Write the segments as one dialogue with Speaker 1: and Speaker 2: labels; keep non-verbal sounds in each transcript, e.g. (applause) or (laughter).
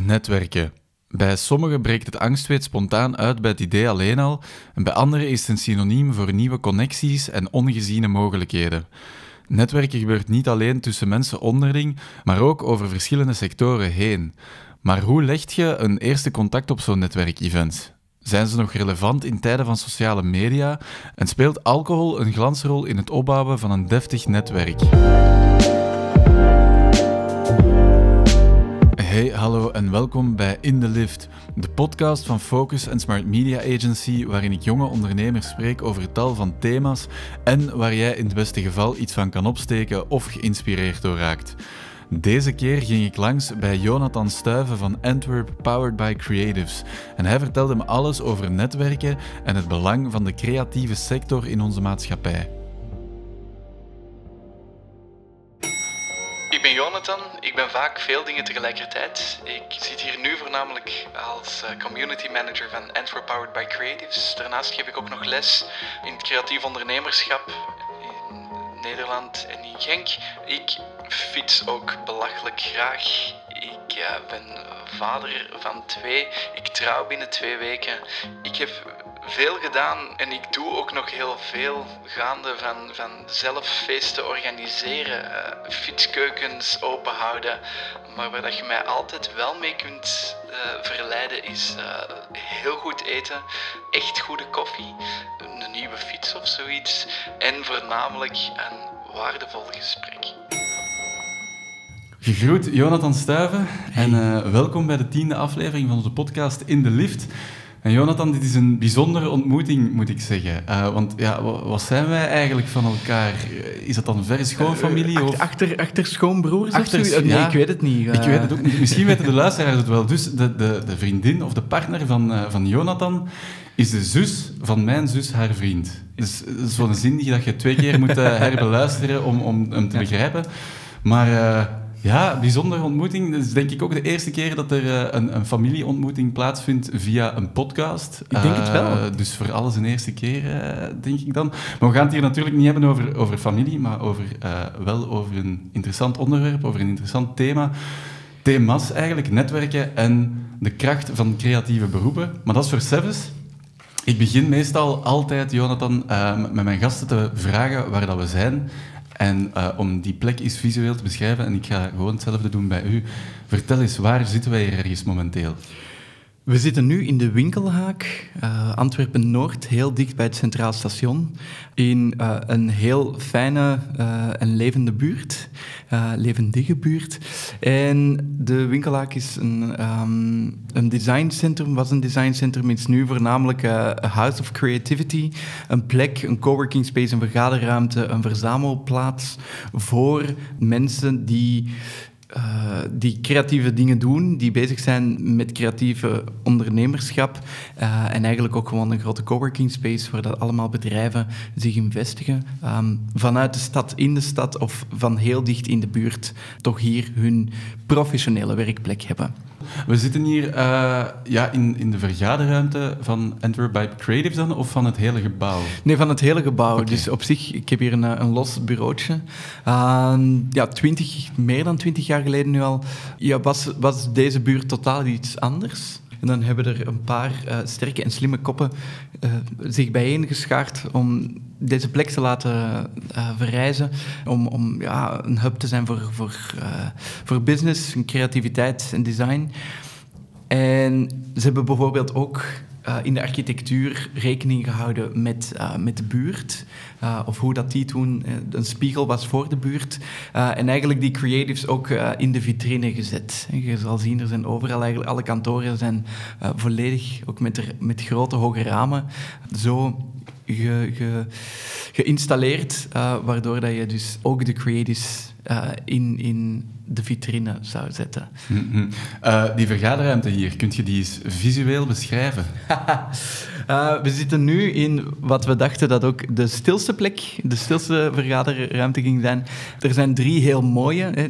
Speaker 1: Netwerken. Bij sommigen breekt het angstweet spontaan uit bij het idee alleen al, en bij anderen is het een synoniem voor nieuwe connecties en ongeziene mogelijkheden. Netwerken gebeurt niet alleen tussen mensen onderling, maar ook over verschillende sectoren heen. Maar hoe leg je een eerste contact op zo'n netwerkevent? Zijn ze nog relevant in tijden van sociale media? En speelt alcohol een glansrol in het opbouwen van een deftig netwerk? Hey, hallo en welkom bij In the Lift, de podcast van Focus en Smart Media Agency, waarin ik jonge ondernemers spreek over tal van thema's en waar jij in het beste geval iets van kan opsteken of geïnspireerd door raakt. Deze keer ging ik langs bij Jonathan Stuiven van Antwerp Powered by Creatives. En hij vertelde me alles over netwerken en het belang van de creatieve sector in onze maatschappij.
Speaker 2: Ben Jonathan, ik ben vaak veel dingen tegelijkertijd. Ik zit hier nu voornamelijk als eh, community manager van Antwerp Powered by Creatives. Daarnaast geef ik ook nog les in het creatief ondernemerschap in Nederland en in Genk. Ik fiets ook belachelijk graag. Ik uh, ben vader van twee. Ik trouw binnen twee weken. Ik heb veel gedaan en ik doe ook nog heel veel gaande van, van zelf feesten organiseren, uh, fietskeukens openhouden. Maar waar dat je mij altijd wel mee kunt uh, verleiden is uh, heel goed eten, echt goede koffie, een nieuwe fiets of zoiets en voornamelijk een waardevol gesprek.
Speaker 1: Gegroet Jonathan Stuiven en welkom bij de tiende aflevering van onze podcast In de Lift. En Jonathan, dit is een bijzondere ontmoeting, moet ik zeggen. Uh, want ja, wat zijn wij eigenlijk van elkaar? Is dat dan ver schoonfamilie?
Speaker 3: Uh, achter, achter, achter schoonbroers achter, of zo? Nee, ja, ik weet het niet.
Speaker 1: Ik weet het ook niet. Misschien weten de luisteraars het wel. Dus de, de, de vriendin of de partner van, uh, van Jonathan is de zus van mijn zus, haar vriend. Dus dat is zo'n zin die dat je twee keer moet herbeluisteren om, om hem te begrijpen. Maar... Ja, bijzondere ontmoeting. Dat is denk ik ook de eerste keer dat er uh, een, een, familieontmoeting plaatsvindt via een podcast.
Speaker 3: Ik denk het wel.
Speaker 1: Dus voor alles een eerste keer, uh, denk ik dan. Maar we gaan het hier natuurlijk niet hebben over, over familie, maar over, wel over een interessant onderwerp, over een interessant thema. Thema's eigenlijk, netwerken en de kracht van creatieve beroepen. Maar dat is voor Sevens. Ik begin meestal altijd, Jonathan, met mijn gasten te vragen waar dat we zijn en uh, om die plek eens visueel te beschrijven, en ik ga gewoon hetzelfde doen bij u. Vertel eens, waar zitten wij hier ergens momenteel?
Speaker 3: We zitten nu in de Winkelhaak, uh, Antwerpen-Noord, heel dicht bij het Centraal Station. In uh, een heel fijne uh, en levende buurt, levendige buurt. En de Winkelhaak is een, um, een designcentrum, was een designcentrum, is nu voornamelijk een House of Creativity. Een plek, een coworking space, een vergaderruimte, een verzamelplaats voor mensen die uh, die creatieve dingen doen, die bezig zijn met creatieve ondernemerschap uh, en eigenlijk ook gewoon een grote coworking space waar dat allemaal bedrijven zich in vestigen. Um, vanuit de stad, in de stad of van heel dicht in de buurt toch hier hun professionele werkplek hebben.
Speaker 1: We zitten hier uh, ja, in, in de vergaderruimte van Antwerp by Creatives dan, of van het hele gebouw?
Speaker 3: Nee, van het hele gebouw. Okay. Dus op zich, ik heb hier een, een los bureautje. Uh, ja, 20, meer dan twintig jaar geleden nu al, ja, was, was deze buurt totaal iets anders. En dan hebben er een paar uh, sterke en slimme koppen uh, zich bijeengeschaard om deze plek te laten uh, verrijzen. Om, om ja, een hub te zijn voor, voor, voor business, creativiteit en design. En ze hebben bijvoorbeeld ook uh, in de architectuur rekening gehouden met, uh, met de buurt. Uh, of hoe dat die toen een spiegel was voor de buurt. en eigenlijk die creatives ook in de vitrine gezet. Je zal zien, er zijn overal eigenlijk, alle kantoren zijn volledig, ook met, met grote hoge ramen, zo ge, ge, geïnstalleerd, waardoor dat je dus ook de creatives in, in de vitrine zou zetten.
Speaker 1: Mm -hmm. uh, die vergaderruimte hier, kun je die eens visueel beschrijven? (laughs)
Speaker 3: Uh, we zitten nu in wat we dachten dat ook de stilste plek, de stilste vergaderruimte ging zijn. Er zijn drie heel mooie, hè,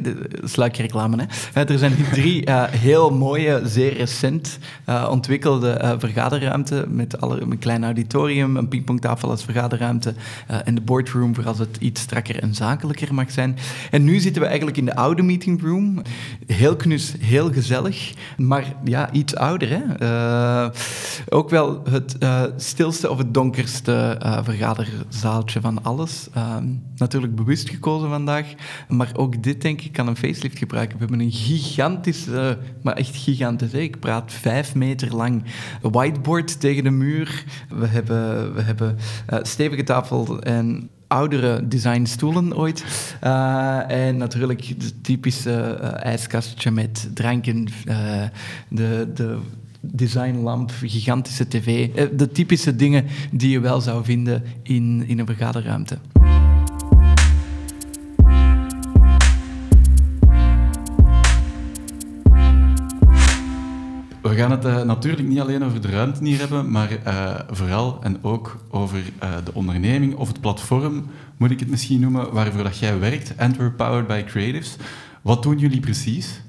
Speaker 3: hè. er zijn (laughs) drie uh, heel mooie, zeer recent ontwikkelde vergaderruimten met alle, een klein auditorium, een pingpongtafel als vergaderruimte en de boardroom voor als het iets strakker en zakelijker mag zijn. En nu zitten we eigenlijk in de oude meeting room. Heel knus, heel gezellig, maar ja, iets ouder. Hè? ook wel het uh, stilste of het donkerste uh, vergaderzaaltje van alles. Uh, natuurlijk bewust gekozen vandaag, maar ook dit denk ik kan een facelift gebruiken. We hebben een gigantische, maar echt gigantisch, ik praat vijf meter lang whiteboard tegen de muur. We hebben, we hebben eh, stevige tafel en oudere designstoelen ooit. En natuurlijk het typische ijskastje met dranken, de, de designlamp, gigantische tv. Eh, de typische dingen die je wel zou vinden in, in een vergaderruimte.
Speaker 1: We gaan het uh, natuurlijk niet alleen over de ruimte hier hebben, maar uh, vooral en ook over de onderneming of het platform, moet ik het misschien noemen, waarvoor dat jij werkt, Antwerp Powered by Creatives. Wat doen jullie precies?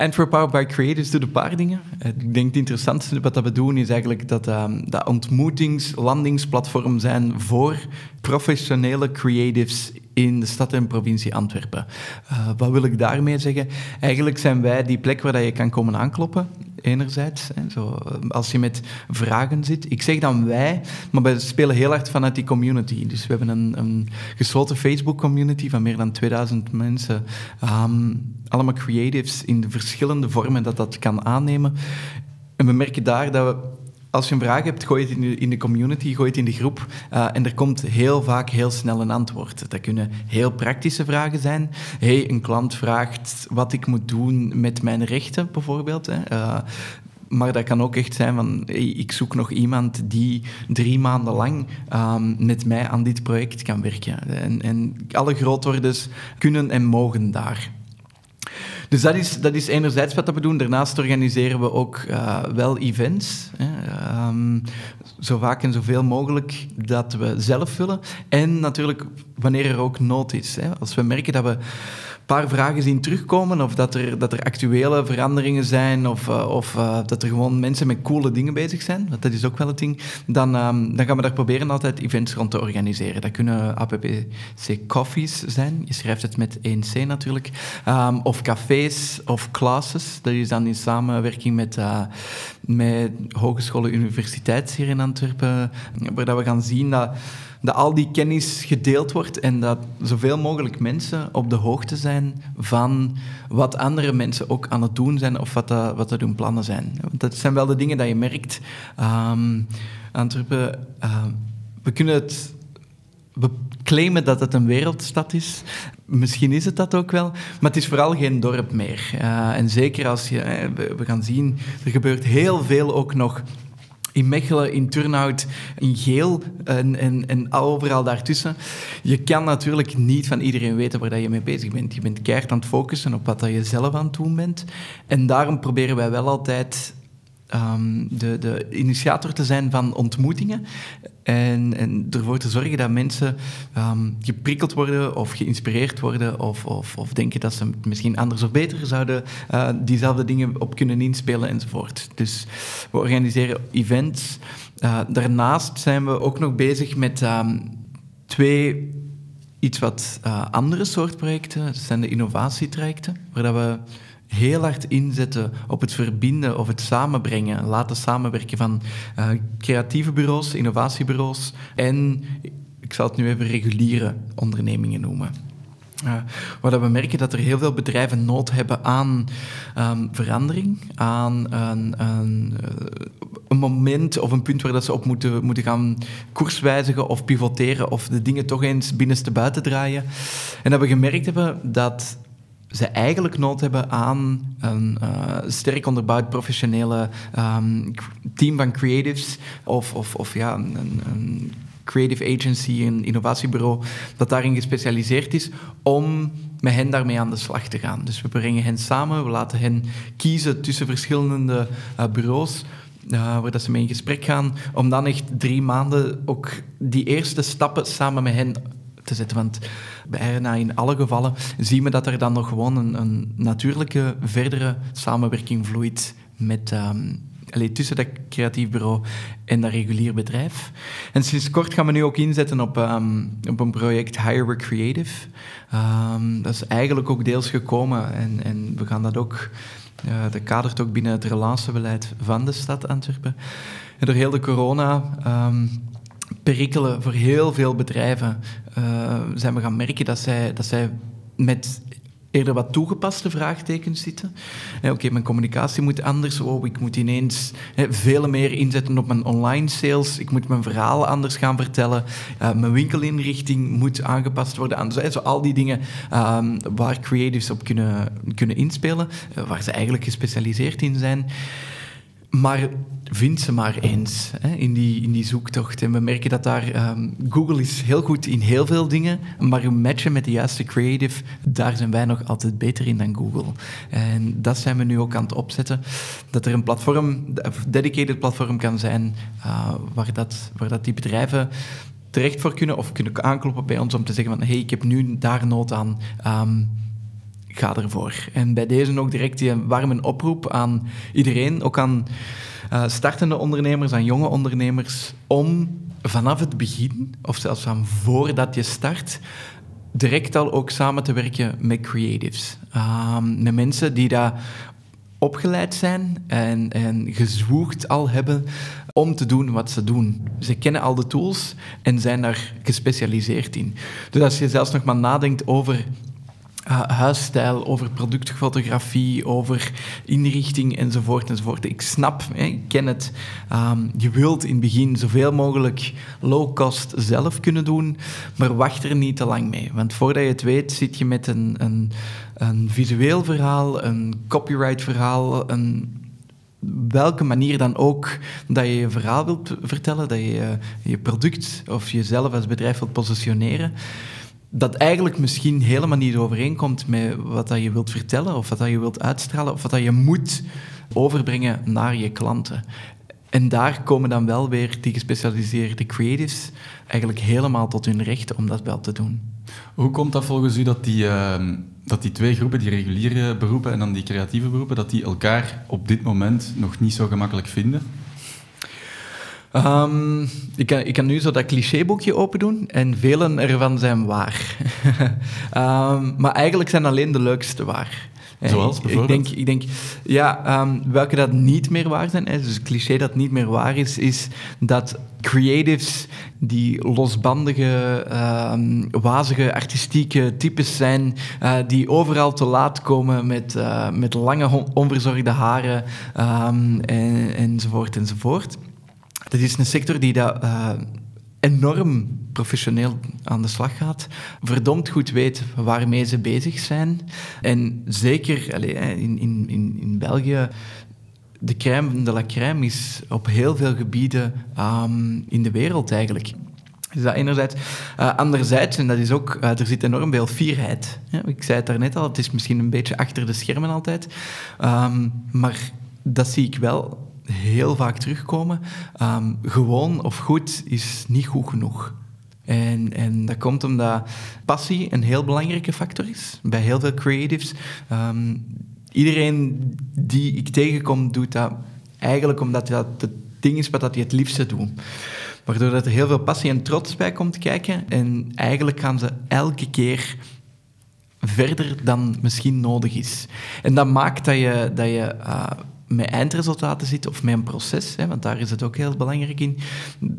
Speaker 3: Antwerp Power by Creators doet een paar dingen. Ik denk het interessantste wat we doen is eigenlijk dat um, dat ontmoetings-, landingsplatform zijn voor professionele creatives in de stad en provincie Antwerpen. Uh, wat wil ik daarmee zeggen? Eigenlijk zijn wij die plek waar je kan komen aankloppen, enerzijds. Hè, zo, als je met vragen zit. Ik zeg dan wij, maar we spelen heel hard vanuit die community. Dus we hebben een, een gesloten Facebook-community van meer dan 2000 mensen. Um, allemaal creatives in de verschillende vormen dat dat kan aannemen. En we merken daar dat we als je een vraag hebt, gooi het in de, in de community, gooi het in de groep. Uh, en er komt heel vaak heel snel een antwoord. Dat kunnen heel praktische vragen zijn. Hey, een klant vraagt wat ik moet doen met mijn rechten, bijvoorbeeld. Hè. Uh, maar dat kan ook echt zijn van, ik zoek nog iemand die drie maanden lang um, met mij aan dit project kan werken. En, en alle grootworders kunnen en mogen daar. Dus dat is, dat is enerzijds wat we doen. Daarnaast organiseren we ook uh, wel events. Hè. Um, zo vaak en zoveel mogelijk dat we zelf willen. En natuurlijk wanneer er ook nood is. Hè. Als we merken dat we paar vragen zien terugkomen, of dat er, dat er actuele veranderingen zijn, of, uh, of uh, dat er gewoon mensen met coole dingen bezig zijn, want dat is ook wel het ding, dan, um, dan gaan we daar proberen altijd events rond te organiseren. Dat kunnen APPC coffees zijn, je schrijft het met 1C natuurlijk, um, of cafés of classes. Dat is dan in samenwerking met, uh, met hogescholen universiteit hier in Antwerpen, waar dat we gaan zien dat dat al die kennis gedeeld wordt en dat zoveel mogelijk mensen op de hoogte zijn van wat andere mensen ook aan het doen zijn of wat, wat hun plannen zijn. Want dat zijn wel de dingen dat je merkt. Um, Antwerpen, uh, we kunnen het... We claimen dat het een wereldstad is. Misschien is het dat ook wel, maar het is vooral geen dorp meer. Uh, en zeker als je... Uh, we gaan zien, er gebeurt heel veel ook nog in Mechelen, in Turnhout, in Geel en, en, en overal daartussen. Je kan natuurlijk niet van iedereen weten waar je mee bezig bent. Je bent keihard aan het focussen op wat je zelf aan het doen bent. En daarom proberen wij wel altijd um, de, de initiator te zijn van ontmoetingen. En, en ervoor te zorgen dat mensen um, geprikkeld worden of geïnspireerd worden of, of, of, denken dat ze misschien anders of beter zouden uh, diezelfde dingen op kunnen inspelen enzovoort. Dus we organiseren events. Uh, daarnaast zijn we ook nog bezig met um, twee iets wat uh, andere soort projecten. Dat zijn de innovatietrajecten, waar dat we heel hard inzetten op het verbinden of het samenbrengen, laten samenwerken van uh, creatieve bureaus, innovatiebureaus en, ik zal het nu even reguliere ondernemingen noemen. Uh, waar we merken dat er heel veel bedrijven nood hebben aan um, verandering, aan een, een, moment of een punt waar dat ze op moeten, moeten gaan koerswijzigen of pivoteren of de dingen toch eens binnenste buiten draaien. En dat we gemerkt hebben dat ze eigenlijk nood hebben aan een uh, sterk onderbouwd professionele um, team van creatives of, of, of ja, een, creative agency, een innovatiebureau dat daarin gespecialiseerd is om met hen daarmee aan de slag te gaan. Dus we brengen hen samen, we laten hen kiezen tussen verschillende uh, bureaus uh, waar dat ze mee in gesprek gaan, om dan echt drie maanden ook die eerste stappen samen met hen te zetten. Want bijna in alle gevallen zien we dat er dan nog gewoon een, een natuurlijke verdere samenwerking vloeit met, um, tussen dat creatief bureau en dat regulier bedrijf. En sinds kort gaan we nu ook inzetten op, um, op een project Hire Creative. Um, dat is eigenlijk ook deels gekomen en, en we gaan dat ook... Uh, dat kadert ook binnen het relatiebeleid van de stad Antwerpen. En door heel de corona perikelen voor heel veel bedrijven uh, zijn we gaan merken dat zij, dat zij met eerder wat toegepaste vraagtekens zitten. Oké, mijn communicatie moet anders. Oh, ik moet ineens veel meer inzetten op mijn online sales. Ik moet mijn verhaal anders gaan vertellen. Uh, mijn winkelinrichting moet aangepast worden aan zo, al die dingen um, waar creatives op kunnen, kunnen inspelen, uh, waar ze eigenlijk gespecialiseerd in zijn. Maar vind ze maar eens hè, in, die, in die zoektocht. En we merken dat daar... Um, Google is heel goed in heel veel dingen, maar matchen met de juiste creative, daar zijn wij nog altijd beter in dan Google. En dat zijn we nu ook aan het opzetten. Dat er een platform, een dedicated platform kan zijn, uh, waar, dat, waar dat die bedrijven terecht voor kunnen of kunnen aankloppen bij ons om te zeggen van hey, ik heb nu daar nood aan. Um, ga ervoor. En bij deze ook direct die warme oproep aan iedereen, ook aan uh, startende ondernemers, aan jonge ondernemers, om vanaf het begin, of zelfs van voordat je start, direct al ook samen te werken met creatives. Uh, met mensen die daar opgeleid zijn en, en gezwoegd al hebben om te doen wat ze doen. Ze kennen al de tools en zijn daar gespecialiseerd in. Dus als je zelfs nog maar nadenkt over huisstijl, over productfotografie, over inrichting enzovoort enzovoort. Ik snap, hè, ik ken het. Um, je wilt in het begin zoveel mogelijk low cost zelf kunnen doen, maar wacht er niet te lang mee. Want voordat je het weet, zit je met een, een, een visueel verhaal, een copyright verhaal, een welke manier dan ook dat je je verhaal wilt vertellen, dat je je product of jezelf als bedrijf wilt positioneren dat eigenlijk misschien helemaal niet overeenkomt met wat dat je wilt vertellen, of wat dat je wilt uitstralen, of wat dat je moet overbrengen naar je klanten. En daar komen dan wel weer die gespecialiseerde creatives eigenlijk helemaal tot hun recht om dat wel te doen.
Speaker 1: Hoe komt dat volgens u dat die, ehm, dat die twee groepen, die reguliere beroepen en dan die creatieve beroepen, dat die elkaar op dit moment nog niet zo gemakkelijk vinden?
Speaker 3: Um, ik, kan, ik kan nu zo dat clichéboekje open doen en velen ervan zijn waar. um, (laughs) maar eigenlijk zijn alleen de leukste waar.
Speaker 1: Zoals bijvoorbeeld?
Speaker 3: Ik denk, ik denk ja, um, welke dat niet meer waar zijn, hè, dus het cliché dat niet meer waar is, is dat creatives die losbandige, um, wazige, artistieke types zijn, uh, die overal te laat komen met, uh, met lange, onverzorgde haren um, en, enzovoort enzovoort. Dat is een sector die dat, uh, enorm professioneel aan de slag gaat, verdomd goed weet waarmee ze bezig zijn. En zeker allez, in, in, in, België de crème de la crème is op heel veel gebieden um, in de wereld eigenlijk. Dus dat enerzijds. Uh, anderzijds, en dat is ook, er zit enorm veel fierheid. Ja, ik zei het daarnet al, het is misschien een beetje achter de schermen altijd. Um, maar dat zie ik wel heel vaak terugkomen. Um, gewoon of goed is niet goed genoeg. En, en dat komt omdat passie een heel belangrijke factor is bij heel veel creatives. Um, iedereen die ik tegenkom, doet dat eigenlijk omdat dat het ding is wat hij het liefste doet. Waardoor dat er heel veel passie en trots bij komt kijken. En eigenlijk gaan ze elke keer verder dan misschien nodig is. En dat maakt dat je, dat je uh, met eindresultaten zit of een proces, hè, want daar is het ook heel belangrijk in,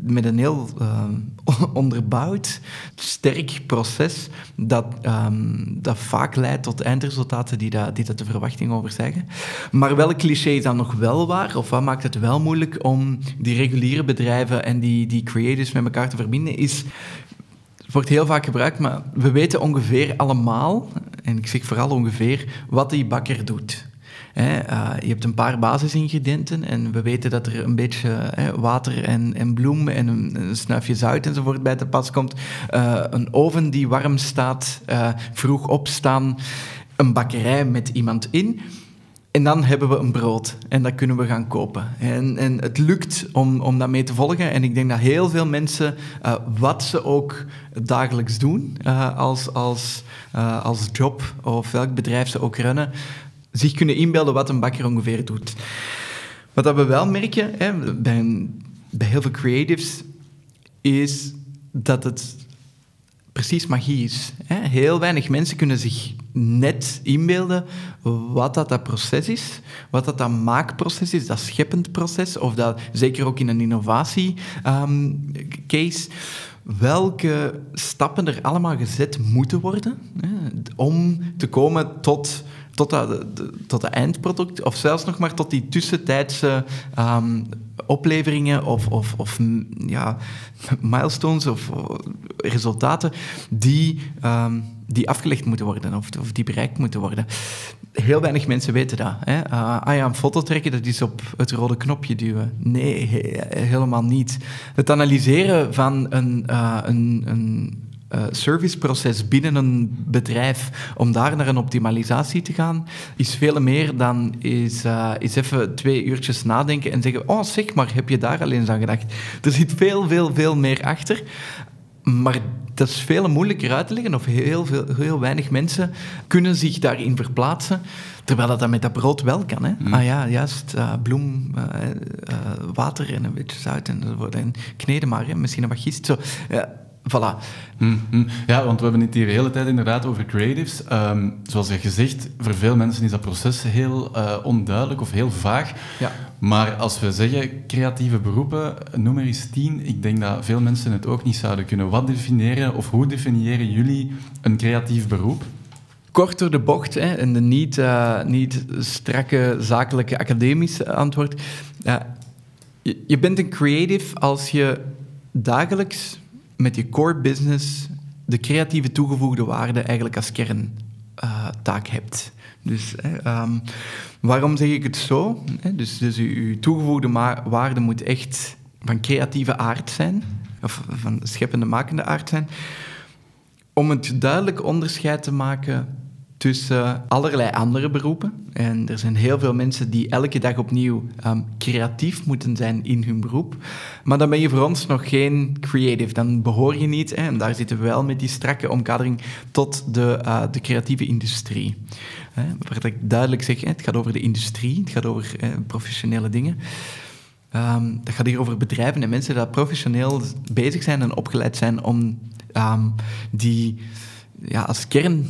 Speaker 3: met een heel uh, (laughs) onderbouwd, sterk proces dat, um, dat vaak leidt tot eindresultaten die, dat, de verwachting overzeggen. Maar welk cliché is dan nog wel waar, of wat maakt het wel moeilijk om die reguliere bedrijven en die, die creators met elkaar te verbinden, is wordt heel vaak gebruikt, maar we weten ongeveer allemaal, en ik zeg vooral ongeveer, wat die bakker doet. Hè, uh, je hebt een paar basisingrediënten en we weten dat er een beetje hè, water en, en bloem en een, snuifje zout enzovoort bij te pas komt. Uh, een oven die warm staat, uh, vroeg opstaan, een bakkerij met iemand in. En dan hebben we een brood en dat kunnen we gaan kopen. En, en het lukt om, om dat mee te volgen. En ik denk dat heel veel mensen, wat ze ook dagelijks doen als, als, als job of welk bedrijf ze ook runnen, zich kunnen inbeelden wat een bakker ongeveer doet. Wat we wel merken hè, bij, bij heel veel creatives, is dat het precies magie is. Hè? Heel weinig mensen kunnen zich net inbeelden wat dat, dat proces is, wat dat, dat maakproces is, dat scheppend proces, of dat, zeker ook in een innovatie-case, ehm, welke stappen er allemaal gezet moeten worden hè, om te komen tot tot dat, tot dat eindproduct, of zelfs nog maar tot die tussentijdse um, opleveringen of, of, of ja, (laughs) milestones of, resultaten die, um, die afgelegd moeten worden of, of, die bereikt moeten worden. Heel weinig mensen weten dat. Hè? Uh, ah een foto trekken, dat is op het rode knopje duwen. Nee, helemaal niet. Het analyseren van een, uh, een, een uh, serviceproces binnen een bedrijf, om daar naar een optimalisatie te gaan, is veel meer dan is, uh, is even twee uurtjes nadenken en zeggen, oh zeg maar, heb je daar al eens aan gedacht? Er zit veel, veel, veel meer achter. Maar dat is veel moeilijker uit te leggen, of heel, veel, heel weinig mensen kunnen zich daarin verplaatsen. Terwijl dat, met dat brood wel kan. Hè? Mm. Ah ja, juist, uh, bloem, uh, uh, water en een beetje zout enzovoort. En kneden maar, hè? misschien een wat gist. Zo, Voilà.
Speaker 1: Mm, mm. Ja, want we hebben het hier de hele tijd inderdaad over creatives. Um, zoals je gezegd, voor veel mensen is dat proces heel uh, onduidelijk of heel vaag. Ja. Maar als we zeggen creatieve beroepen, noem er eens tien. Ik denk dat veel mensen het ook niet zouden kunnen. Wat definiëren of hoe definiëren jullie een creatief beroep?
Speaker 3: Kort door de bocht hè, en de niet, uh, niet strakke zakelijke academische antwoord. Uh, je, je bent een creative als je dagelijks met je core business de creatieve toegevoegde waarde eigenlijk als kerntaak uh, hebt. Dus um, waarom zeg ik het zo? Dus, dus toegevoegde waarde moet echt van creatieve aard zijn, of van scheppende, makende aard zijn, om het duidelijk onderscheid te maken tussen allerlei andere beroepen. En er zijn heel veel mensen die elke dag opnieuw um, creatief moeten zijn in hun beroep. Maar dan ben je voor ons nog geen creative. Dan behoor je niet, hè, en daar zitten we wel met die strakke omkadering, tot de, uh, de creatieve industrie. Hè, waar ik duidelijk zeg, hè, het gaat over de industrie, het gaat over professionele dingen. Um, dat gaat hier over bedrijven en mensen die professioneel bezig zijn en opgeleid zijn om um, die ja, als kern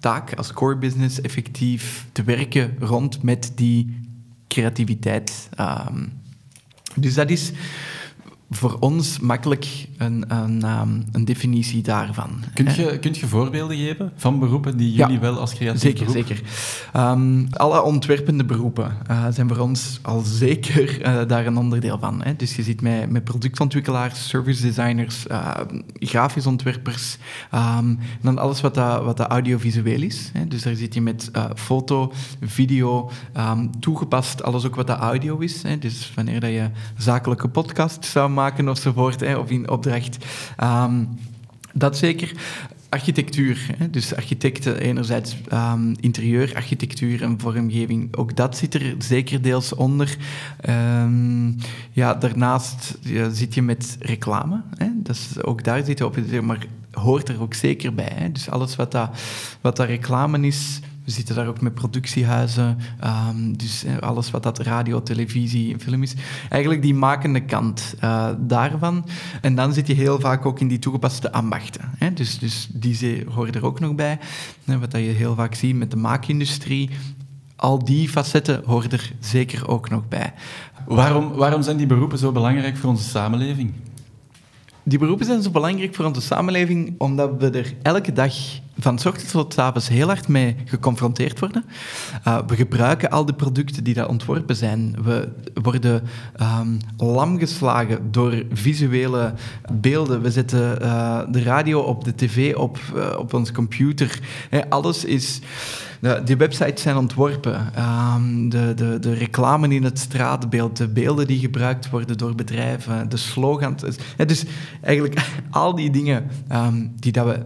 Speaker 3: taak als core business effectief te werken rond met die creativiteit. Um, dus dat is voor ons makkelijk een, een, um, een definitie daarvan.
Speaker 1: Kunt je, kunt je voorbeelden geven van beroepen die jullie wel als creatief
Speaker 3: zeker,
Speaker 1: beroep...
Speaker 3: Zeker, um, alle ontwerpende beroepen uh, zijn voor ons al zeker uh, daar een onderdeel van. Hè. Dus je zit met, met productontwikkelaars, service designers, uh, grafisch ontwerpers, um, dan alles wat, dat, wat dat audiovisueel is. Hè. Dus daar zit je met foto, video, toegepast alles ook wat dat audio is. Hè. Dus wanneer dat je zakelijke podcast zou maken ofzovoort, hè, of in opdracht. Um, dat zeker. Architectuur, hè? dus architecten enerzijds um, interieurarchitectuur en vormgeving, ook dat zit er zeker deels onder. Um, ja, daarnaast zit je met reclame, hè? Dat is, ook daar zit je op, maar hoort er ook zeker bij. Hè? Dus alles wat dat, wat dat reclame is, we zitten daar ook met productiehuizen, um, dus alles wat dat radio, televisie en film is. Eigenlijk die makende kant uh, daarvan. En dan zit je heel vaak ook in die toegepaste ambachten. Hè? Dus, dus die horen er ook nog bij. Wat dat je heel vaak ziet met de maakindustrie. Al die facetten horen er zeker ook nog bij.
Speaker 1: Waarom, waarom zijn die beroepen zo belangrijk voor onze samenleving?
Speaker 3: Die beroepen zijn zo belangrijk voor onze samenleving omdat we er elke dag van ochtends tot avonds heel hard mee geconfronteerd worden. Uh, we gebruiken al de producten die daar ontworpen zijn. We worden um, lamgeslagen door visuele beelden. We zetten uh, de radio op, de tv op, uh, op onze computer. Alles is... die websites zijn ontworpen. Um, de, de, de reclame in het straatbeeld, de beelden die gebruikt worden door bedrijven, de slogans. dus eigenlijk (laughs) al die dingen um, die dat we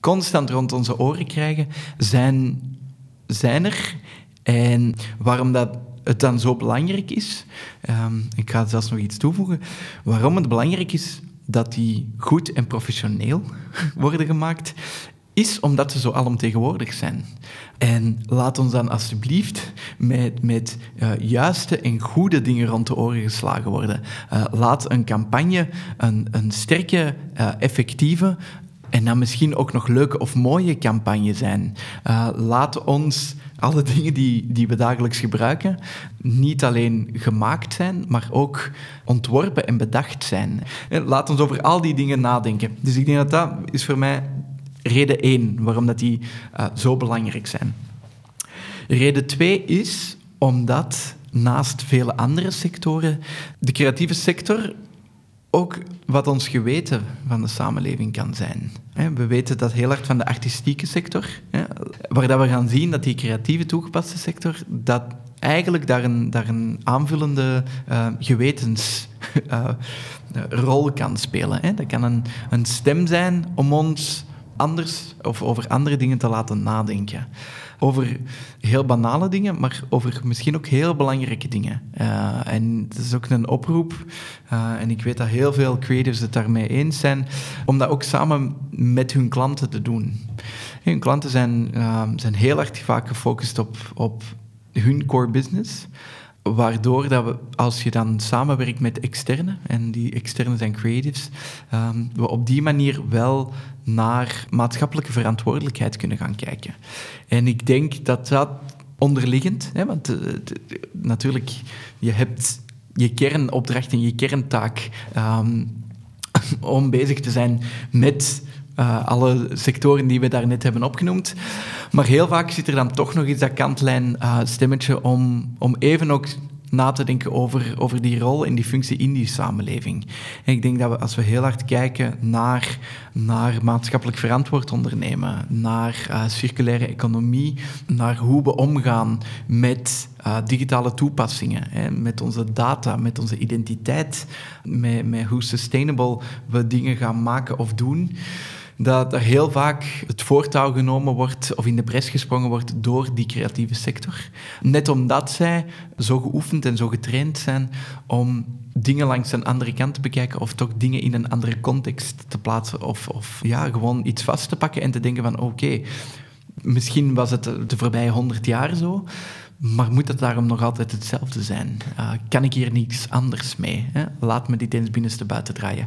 Speaker 3: constant rond onze oren krijgen, zijn, zijn er En waarom dat het dan zo belangrijk is, ehm, ik ga zelfs nog iets toevoegen, waarom het belangrijk is dat die goed en professioneel (laughs) worden gemaakt, is omdat ze zo alomtegenwoordig zijn. En laat ons dan alsjeblieft met, met uh, juiste en goede dingen rond de oren geslagen worden. Uh, laat een campagne een, een sterke, uh, effectieve en dan misschien ook nog leuke of mooie campagne zijn. laat ons alle (laughs) dingen die, die we dagelijks gebruiken niet alleen gemaakt zijn, maar ook ontworpen en bedacht zijn. Laat ons over al die dingen nadenken. Dus ik denk dat dat is voor mij reden één waarom dat die uh, zo belangrijk zijn. Reden twee is omdat naast vele andere sectoren de creatieve sector ook wat ons geweten van de samenleving kan zijn. We weten dat heel hard van de artistieke sector, waar we gaan zien dat die creatieve toegepaste sector, dat eigenlijk daar een, daar een aanvullende uh, gewetensrol uh, kan spelen. Dat kan een, een stem zijn om ons anders of over andere dingen te laten nadenken. Over heel banale dingen, maar over misschien ook heel belangrijke dingen. Uh, en het is ook een oproep, uh, en ik weet dat heel veel creatives het daarmee eens zijn, om dat ook samen met hun klanten te doen. Hun klanten zijn, uh, zijn heel erg vaak gefocust op, op hun core business. Waardoor dat we, als je dan samenwerkt met externen, en die externen zijn creatives, um, we op die manier wel naar maatschappelijke verantwoordelijkheid kunnen gaan kijken. En ik denk dat dat onderliggend, hè, want uh, natuurlijk, je hebt je kernopdracht en je kerntaak um, (laughs) om bezig te zijn met uh, alle sectoren die we daarnet hebben opgenoemd. Maar heel vaak zit er dan toch nog eens dat kantlijn uh, stemmetje om, om even ook na te denken over, over die rol en die functie in die samenleving. En ik denk dat we, als we heel hard kijken naar, naar maatschappelijk verantwoord ondernemen, naar uh, circulaire economie, naar hoe we omgaan met digitale toepassingen, hè, met onze data, met onze identiteit, met, met hoe sustainable we dingen gaan maken of doen dat er heel vaak het voortouw genomen wordt of in de pres gesprongen wordt door die creatieve sector. Net omdat zij zo geoefend en zo getraind zijn om dingen langs een andere kant te bekijken of toch dingen in een andere context te plaatsen of, of ja, gewoon iets vast te pakken en te denken van oké, misschien was het de voorbije honderd jaar zo, maar moet het daarom nog altijd hetzelfde zijn? Uh, kan ik hier niets anders mee? Hè? Laat me dit eens binnenste buiten draaien.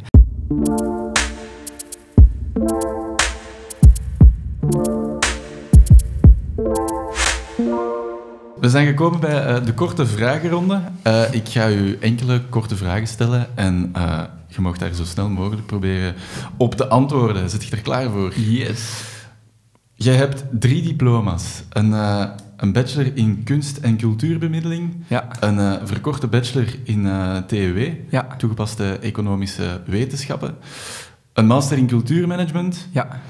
Speaker 1: We zijn gekomen bij uh, de korte vragenronde. Uh, ik ga u enkele korte vragen stellen en uh, je mag daar zo snel mogelijk proberen op te antwoorden. Zit je er klaar voor?
Speaker 3: Yes.
Speaker 1: Jij hebt drie diploma's. Een, een bachelor in kunst- en cultuurbemiddeling.
Speaker 3: Ja.
Speaker 1: Een verkorte bachelor in TEW,
Speaker 3: ja.
Speaker 1: toegepaste economische wetenschappen. Een master in cultuurmanagement.
Speaker 3: Ja.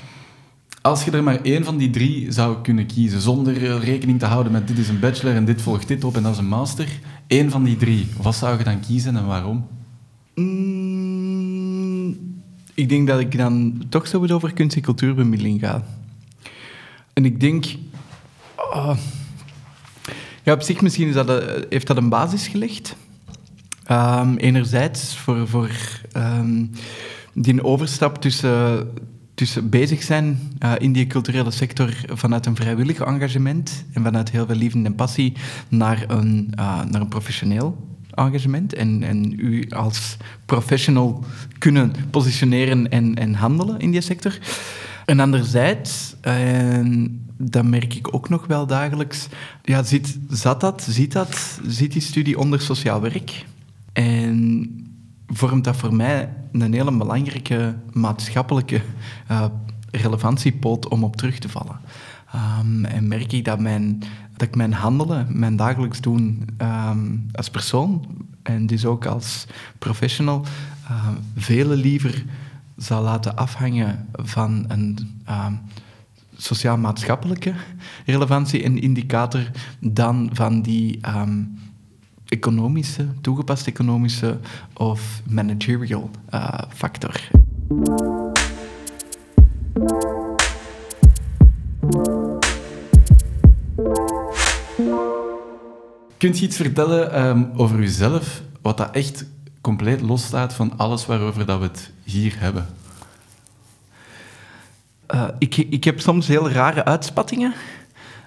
Speaker 1: Als je er maar één van die drie zou kunnen kiezen, zonder rekening te houden met dit is een bachelor en dit volgt dit op en dat is een master, één van die drie, wat zou je dan kiezen en waarom?
Speaker 3: Mm, ik denk dat ik dan toch zo over kunst- en cultuurbemiddeling ga. En ik denk... Oh, ja, op zich misschien is dat, eh, heeft dat een basis gelegd. Um, enerzijds voor, voor um, die overstap tussen dus bezig zijn uh, in die culturele sector vanuit een vrijwillig engagement en vanuit heel veel liefde en passie naar een, uh, naar een professioneel engagement en, en u als professional kunnen positioneren en, en handelen in die sector. En anderzijds, en dat merk ik ook nog wel dagelijks, ja, zit, zat dat, ziet dat, zit die studie onder sociaal werk. En vormt dat voor mij een hele belangrijke maatschappelijke uh, om op terug te vallen. Um, en merk ik dat, mijn, dat ik mijn handelen, mijn dagelijks doen um, als persoon en dus ook als professional, uh, veel liever zal laten afhangen van een sociaal-maatschappelijke relevantie en indicator dan van die economische, toegepaste economische of managerial uh, factor.
Speaker 1: Kun je iets vertellen ehm, over jezelf, wat dat echt compleet losstaat van alles waarover dat we het hier hebben?
Speaker 3: Uh, ik, ik heb soms heel rare uitspattingen.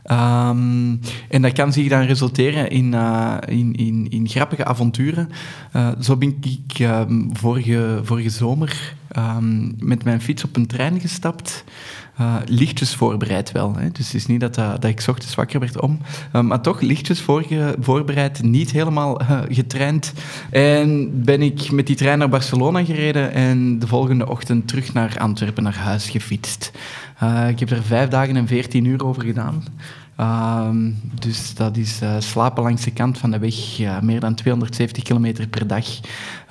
Speaker 3: Um, en dat kan zich dan resulteren in, uh, in, in, in, grappige avonturen. Uh, zo ben ik um, vorige, vorige zomer um, met mijn fiets op een trein gestapt. Uh, lichtjes voorbereid wel. Hè. Dus het is niet dat, dat ik ochtends wakker werd om. maar toch lichtjes voorbereid, niet helemaal getraind. En ben ik met die trein naar Barcelona gereden en de volgende ochtend terug naar Antwerpen, naar huis gefietst. Uh, ik heb er vijf dagen en veertien uur over gedaan. Uh, dus dat is uh, slapen langs de kant van de weg, ja, meer dan 270 kilometer per dag.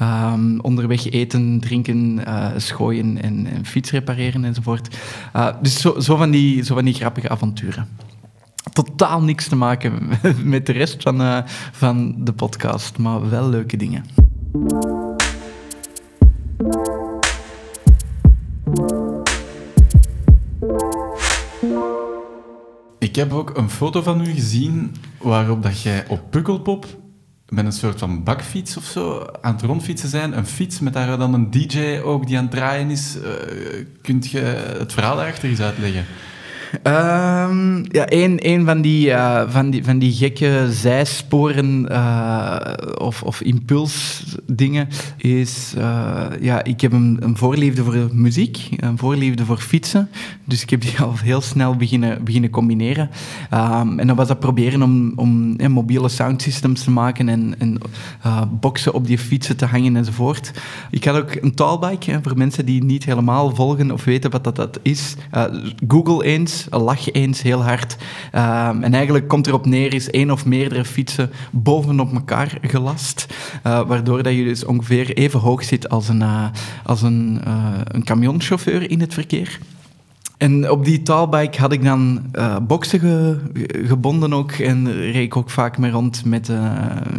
Speaker 3: Um, onderweg eten, drinken, schooien en, en, fiets repareren enzovoort. dus zo, zo, van die, zo van die grappige avonturen. Totaal niks te maken (laughs) met de rest van, van de podcast, maar wel leuke dingen.
Speaker 1: Ik heb ook een foto van u gezien waarop dat jij op Pukkelpop met een soort van bakfiets of zo aan het rondfietsen zijn. Een fiets met daar dan een DJ ook die aan het draaien is. Uh, kunt je het verhaal daarachter eens uitleggen?
Speaker 3: Um, ja, een, een van, die, uh, van, die, van die gekke zijsporen uh, of, of impulsdingen is... Uh, ja, ik heb een, een, voorliefde voor muziek, een voorliefde voor fietsen. Dus ik heb die (laughs) al heel snel beginnen, beginnen combineren. Um, en dan was dat proberen om, om ja, mobiele soundsystems te maken en, en boxen op die fietsen te hangen enzovoort. Ik had ook een tallbike, hè, voor mensen die niet helemaal volgen of weten wat dat, dat is. Google eens lach eens heel hard. Um, en eigenlijk komt erop neer, is één of meerdere fietsen bovenop elkaar gelast. Uh, waardoor dat je dus ongeveer even hoog zit als een, uh, als een, uh, een camionchauffeur in het verkeer. En op die taalbike had ik dan uh, boksen ge, gebonden ook. En reed ik ook vaak mee rond met uh,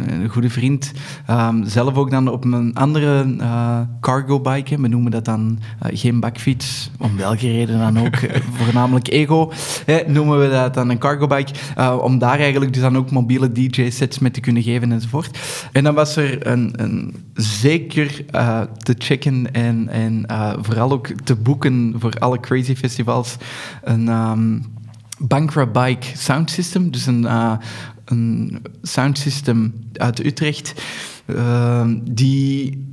Speaker 3: een goede vriend. Um, zelf ook dan op een andere uh, cargo bike, we noemen dat dan geen bakfiets, om welke reden dan ook, (laughs) voornamelijk ego, hè, noemen we dat dan een cargo bike, om daar eigenlijk dus dan ook mobiele DJ-sets mee te kunnen geven enzovoort. En dan was er een, een zeker te checken en, en vooral ook te boeken voor alle crazy festivals een um, Bankra Bike Sound System, dus een, uh, een sound system uit Utrecht, uh, die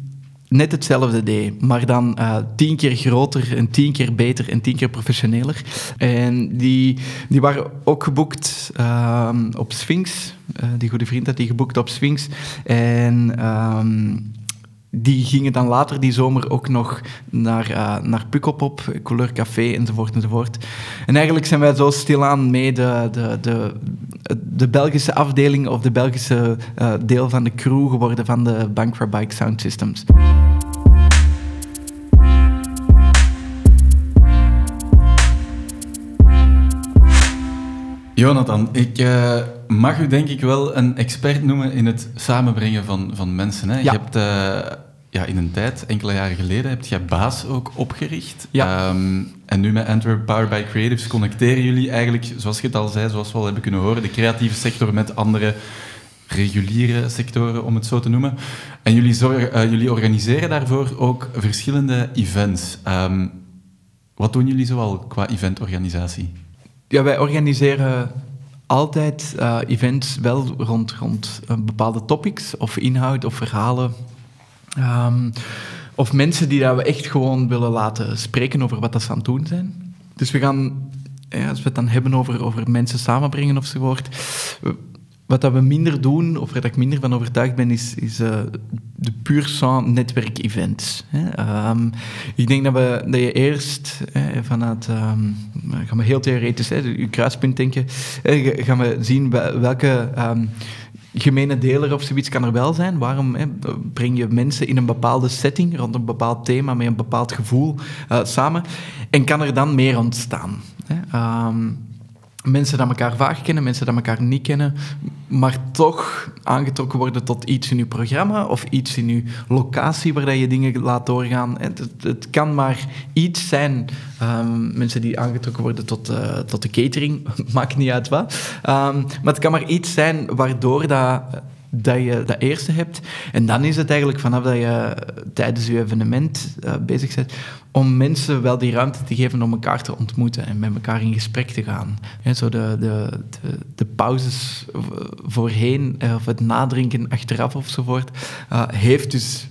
Speaker 3: net hetzelfde deed, maar dan uh, tien keer groter en tien keer beter en tien keer professioneler. En die, die waren ook geboekt uh, op Sphinx. Uh, die goede vriend had die geboekt op Sphinx. En die gingen dan later die zomer ook nog naar, uh, naar Pukkelpop, Couleur Café enzovoort enzovoort. En eigenlijk zijn wij zo stilaan mee de, de, de, de Belgische afdeling of de Belgische uh, deel van de crew geworden van de Bankra Bike Sound Systems.
Speaker 1: Jonathan, ik uh, mag u denk ik wel een expert noemen in het samenbrengen van, van mensen. Hè? Ja. Je hebt uh, ja, in een tijd, enkele jaren geleden, heb je Baas ook opgericht. Ja. Um, en nu met Antwerp Power by Creatives connecteren jullie eigenlijk, zoals je het al zei, zoals we al hebben kunnen horen, de creatieve sector met andere reguliere sectoren, om het zo te noemen. En jullie, zorgen, uh, jullie organiseren daarvoor ook verschillende events. Um, wat doen jullie zoal qua eventorganisatie?
Speaker 3: Ja, wij organiseren altijd uh, events wel rond, rond uh, bepaalde topics of inhoud of verhalen. Um, of mensen die dat we echt gewoon willen laten spreken over wat dat ze aan het doen zijn. Dus we gaan, ja, als we het dan hebben over, over mensen samenbrengen ofzovoort, wat dat we minder doen, of waar ik minder van overtuigd ben, is, is uh, de puur sans netwerk-events. Um, ik denk dat, we, dat je eerst vanuit, um, gaan we heel theoretisch, hè, je kruispunt denken, hè, gaan we zien welke um, gemene deler of zoiets kan er wel zijn. Waarom hè, breng je mensen in een bepaalde setting, rond een bepaald thema, met een bepaald gevoel uh, samen, en kan er dan meer ontstaan? Hè? Mensen dat elkaar vaag kennen, mensen dat elkaar niet kennen, maar toch aangetrokken worden tot iets in uw programma of iets in uw locatie waar je dingen laat doorgaan. Het, het, kan maar iets zijn. Um, mensen die aangetrokken worden tot, uh, tot de catering, (laughs) maakt niet uit wat. Um, maar het kan maar iets zijn waardoor dat dat je dat eerste hebt. En dan is het eigenlijk vanaf dat je tijdens je evenement uh, bezig bent, om mensen wel die ruimte te geven om elkaar te ontmoeten en met elkaar in gesprek te gaan. zo de, de, de, pauzes voorheen, eh, of het nadrinken achteraf ofzovoort, uh, heeft dus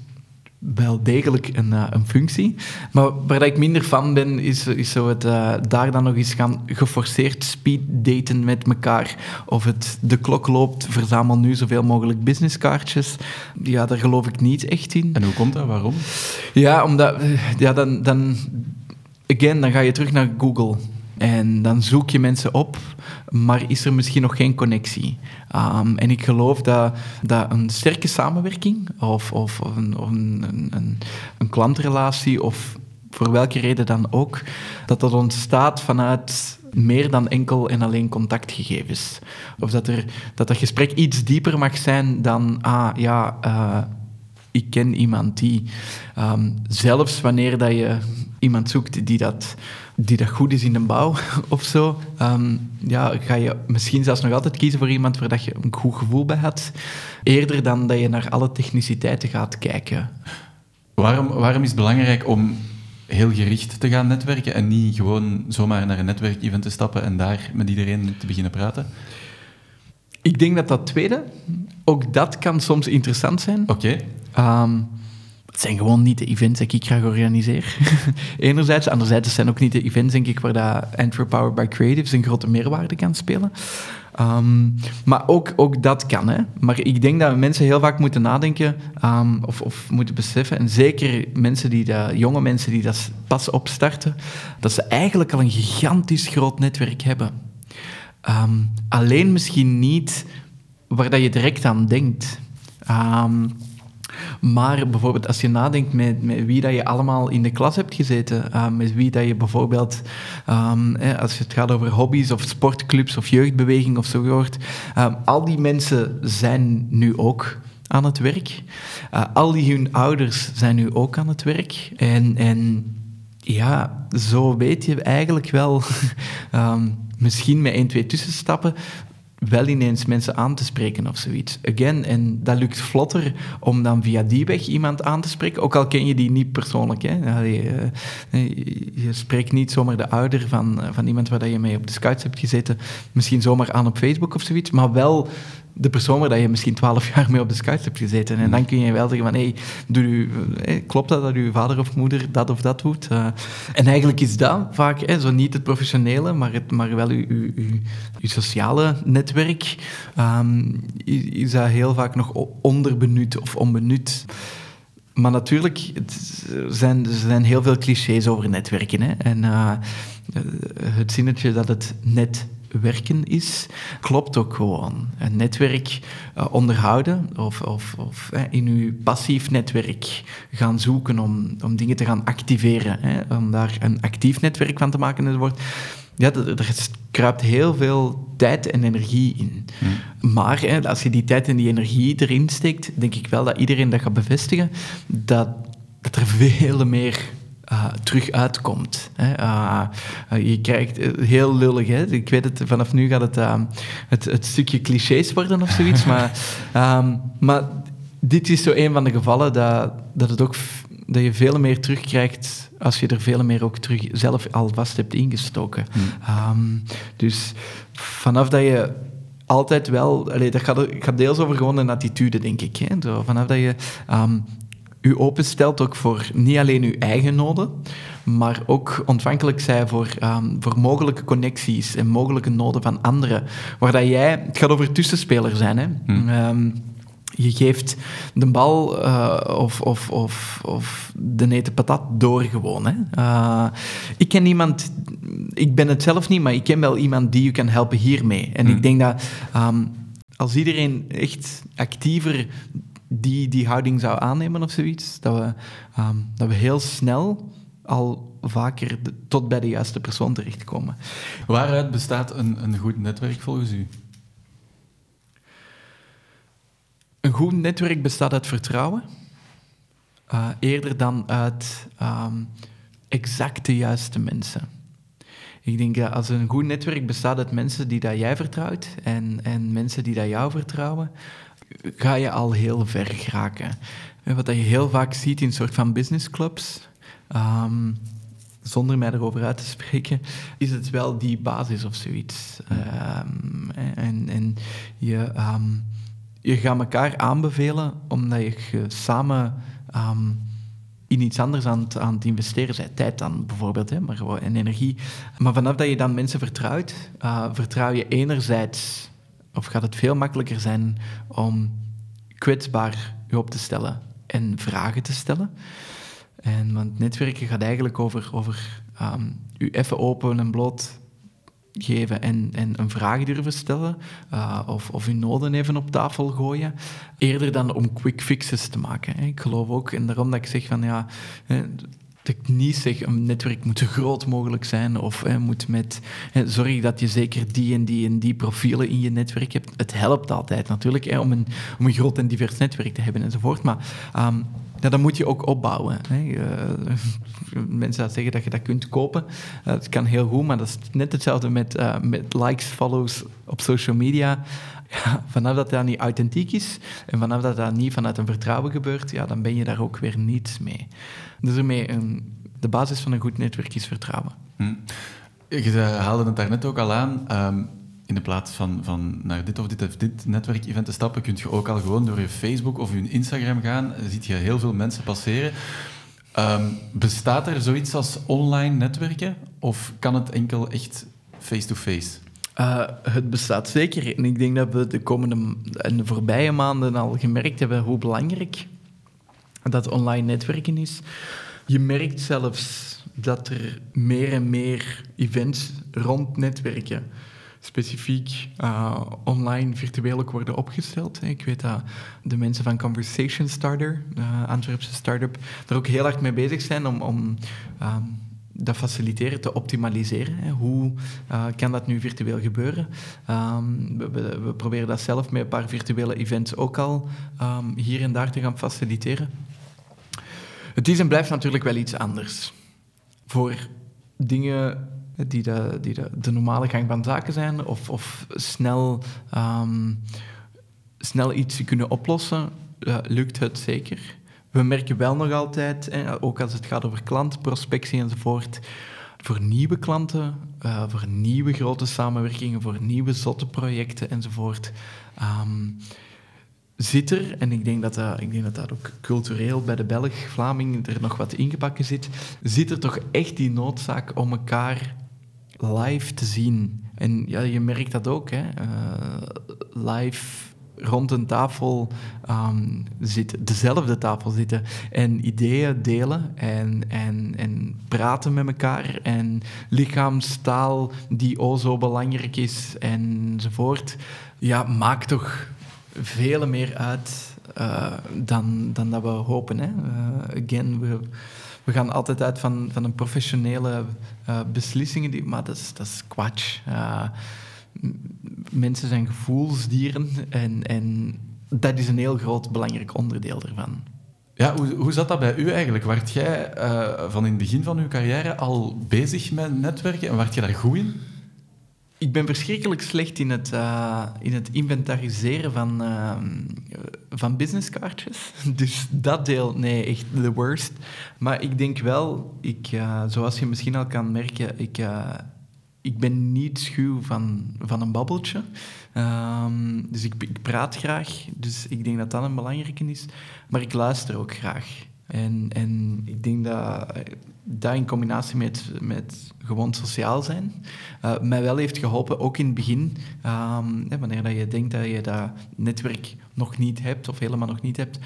Speaker 3: wel degelijk een, uh, een functie. Maar waar ik minder van ben, is, is zo het uh, daar dan nog eens gaan geforceerd speeddaten met elkaar. Of het de klok loopt, verzamel nu zoveel mogelijk businesskaartjes. Ja, daar geloof ik niet echt in.
Speaker 1: En hoe komt dat? Waarom?
Speaker 3: Ja, omdat... Ja, dan, dan, again, dan ga je terug naar Google. En dan zoek je mensen op, maar is er misschien nog geen connectie. Um, en ik geloof dat, dat een sterke samenwerking of, of, of, een, een, een, een, klantrelatie of voor welke reden dan ook, dat dat ontstaat vanuit meer dan enkel en alleen contactgegevens. Of dat, er, dat dat gesprek iets dieper mag zijn dan, ah ja, uh, ik ken iemand die. Um, zelfs wanneer dat je iemand zoekt die dat die dat goed is in de bouw (laughs) of zo, um, ja, ga je misschien zelfs nog altijd kiezen voor iemand waar dat je een goed gevoel bij hebt, eerder dan dat je naar alle techniciteiten gaat kijken.
Speaker 1: Waarom, waarom is het belangrijk om heel gericht te gaan netwerken en niet gewoon zomaar naar een netwerkevent te stappen en daar met iedereen te beginnen praten?
Speaker 3: Ik denk dat dat tweede, ook dat kan soms interessant zijn.
Speaker 1: Oké.
Speaker 3: Ehm, het zijn gewoon niet de events die ik graag organiseer. (laughs) Enerzijds. Anderzijds zijn ook niet de events, denk ik, waar dat Antwerp Power by Creatives een grote meerwaarde kan spelen. Um, maar ook, ook dat kan. Hè. Maar ik denk dat mensen heel vaak moeten nadenken um, of, of, moeten beseffen, en zeker mensen die dat, jonge mensen die dat pas opstarten, dat ze eigenlijk al een gigantisch groot netwerk hebben. Um, alleen misschien niet waar dat je direct aan denkt. Maar bijvoorbeeld als je nadenkt met, met wie dat je allemaal in de klas hebt gezeten, uh, met wie dat je bijvoorbeeld, um, als het gaat over hobby's of sportclubs of jeugdbeweging of zo hoort, um, al die mensen zijn nu ook aan het werk. Uh, al die hun ouders zijn nu ook aan het werk. En, en ja, zo weet je eigenlijk wel, (laughs) misschien met één, twee tussenstappen, wel ineens mensen aan te spreken of zoiets. Again, en dat lukt vlotter om dan via die weg iemand aan te spreken, ook al ken je die niet persoonlijk. Hè. Je, eh, je spreekt niet zomaar de ouder van, van iemand waar je mee op de scouts hebt gezeten, misschien zomaar aan op Facebook of zoiets, maar wel de persoon waar je misschien twaalf (laughs) jaar mee op de scouts hebt gezeten. En dan kun je wel zeggen van, hey, doe u, hey, klopt dat dat uw vader of moeder dat of dat doet? Uh, en eigenlijk is dat vaak, zo niet het professionele, maar, het, maar wel uw, uw, uw, uw sociale netwerk, um, is dat heel vaak nog onderbenut of onbenut. Maar natuurlijk, het zijn, er zijn heel veel clichés over netwerken. Hè? En uh, het zinnetje dat het net werken is, klopt ook gewoon. Een netwerk uh, onderhouden of, of, of in uw passief netwerk gaan zoeken om, om dingen te gaan activeren, hè, om daar een actief netwerk van te maken. wordt, ja, er kruipt heel veel tijd en energie in. Hmm. Maar hè, als je die tijd en die energie erin steekt, denk ik wel dat iedereen dat gaat bevestigen, dat, dat er (laughs) veel meer uh, terug uitkomt. Hè. Uh, je krijgt heel lullig, hè. ik weet het, vanaf nu gaat het, het, het, stukje clichés worden of zoiets, maar, um, (laughs) maar dit is zo een van de gevallen dat, dat, het ook, dat je veel meer terugkrijgt als je er veel meer ook terug zelf alvast hebt ingestoken. Hmm. Um, dus vanaf dat je altijd wel... Allee, dat gaat, gaat deels over gewoon een attitude, denk ik. Hè. Zo, vanaf dat je um, u openstelt ook voor niet alleen uw eigen noden, maar ook ontvankelijk zijn voor, um, voor mogelijke connecties en mogelijke noden van anderen. Waar dat jij, het gaat over tussenspeler zijn. Hè? Hmm. Um, je geeft de bal uh, of, of, of, of de nete patat door gewoon. Hè? Uh, ik ken iemand, ik ben het zelf niet, maar ik ken wel iemand die je kan helpen hiermee. En hmm. ik denk dat um, als iedereen echt actiever die, die houding zou aannemen of zoiets, dat we, um, dat we heel snel al vaker tot bij de juiste persoon terechtkomen.
Speaker 1: Waaruit bestaat een, een goed netwerk volgens u?
Speaker 3: Een goed netwerk bestaat uit vertrouwen. Uh, eerder dan uit um, exact de juiste mensen. Ik denk dat als een goed netwerk bestaat uit mensen die dat jij vertrouwt en, en mensen die dat jou vertrouwen, ga je al heel ver geraken. Wat je heel vaak ziet in soort van businessclubs, um, zonder mij erover uit te spreken, is het wel die basis of zoiets. Um, en, en je, um, je gaat elkaar aanbevelen omdat je samen in iets anders aan het, aan het investeren bent. Tijd dan bijvoorbeeld, hè, maar gewoon en energie. Maar vanaf dat je dan mensen vertrouwt, uh, vertrouw je enerzijds, of gaat het veel makkelijker zijn om kwetsbaar je op te stellen en vragen te stellen. En, want netwerken gaat eigenlijk over, over um, u even open en bloot geven en, en een vraag durven stellen uh, of, of uw noden even op tafel gooien, eerder dan om quick fixes te maken. Ik geloof ook, en daarom dat ik zeg van ja, ik niet zeg een netwerk moet zo groot mogelijk zijn of moet met hè, zorg dat je zeker die en die en die profielen in je netwerk hebt. Het helpt altijd natuurlijk om, een, om een groot en divers netwerk te hebben enzovoort, maar um, dat moet je ook opbouwen. Hè. Uh, mensen zeggen dat je dat kunt kopen. Dat kan heel goed, maar dat is net hetzelfde met, uh, met likes, follows op social media. Ja, vanaf dat dat niet authentiek is en vanaf dat dat niet vanuit een vertrouwen gebeurt, ja, dan ben je daar ook weer niets mee. Dus een, de basis van een goed netwerk is vertrouwen. Hm.
Speaker 1: Je haalde het daarnet ook al aan. Um, in de plaats van, van naar dit of dit of dit netwerkevent te stappen, kun je ook al gewoon door je Facebook of je Instagram gaan. Dan ziet je heel veel mensen passeren. Um, bestaat er zoiets als online netwerken of kan het enkel echt face-to-face?
Speaker 3: Uh, het bestaat zeker. En ik denk dat we de komende en de voorbije maanden al gemerkt hebben hoe belangrijk dat online netwerken is. Je merkt zelfs dat er meer en meer events rond netwerken specifiek uh, online virtueel ook worden opgesteld. Ik weet dat de mensen van Conversation Starter, de Antwerpse start-up, er ook heel hard mee bezig zijn om, om um, dat faciliteren te optimaliseren. Hoe uh, kan dat nu virtueel gebeuren? Um, we, we, proberen dat zelf met een paar virtuele events ook al um, hier en daar te gaan faciliteren. Het is en blijft natuurlijk wel iets anders. Voor dingen die, de, die de, normale gang van zaken zijn, of, of snel, um, snel iets kunnen oplossen, uh, lukt het zeker. We merken wel nog altijd, ook als het gaat over klantprospectie enzovoort, voor nieuwe klanten, uh, voor nieuwe grote samenwerkingen, voor nieuwe zotte projecten enzovoort. Um, zit er, en ik denk dat dat, ik denk dat dat ook cultureel bij de Belg, Vlaming er nog wat ingebakken zit, zit er toch echt die noodzaak om elkaar live te zien. En ja, je merkt dat ook, hè. Uh, live rond een tafel um, zitten, dezelfde tafel zitten en ideeën delen en, en, en praten met elkaar en lichaamstaal die o zo belangrijk is enzovoort. Ja, maakt toch veel meer uit uh, dan, dan dat we hopen. Hè. Uh, again, we we gaan altijd uit van, van een professionele uh, beslissingen, die, maar dat is, dat is. Mensen zijn gevoelsdieren en, en dat is een heel groot belangrijk onderdeel ervan.
Speaker 1: Ja, hoe, hoe zat dat bij u eigenlijk? Werd jij uh, van in het begin van uw carrière al bezig met netwerken en werd je daar goed in?
Speaker 3: Ik ben verschrikkelijk slecht in het, uh, in het inventariseren van, uh, van businesskaartjes. (laughs) Dus dat deel, nee, echt the worst. Maar ik denk wel, ik, uh, zoals je misschien al kan merken, ik, ik ben niet schuw van, van een babbeltje. Um, dus ik, ik praat graag, dus ik denk dat dat een belangrijke is. Maar ik luister ook graag. En, en ik denk dat dat in combinatie met, met gewoon sociaal zijn, uh, mij wel heeft geholpen, ook in het begin, um, wanneer dat je denkt dat je dat netwerk nog niet hebt of helemaal nog niet hebt,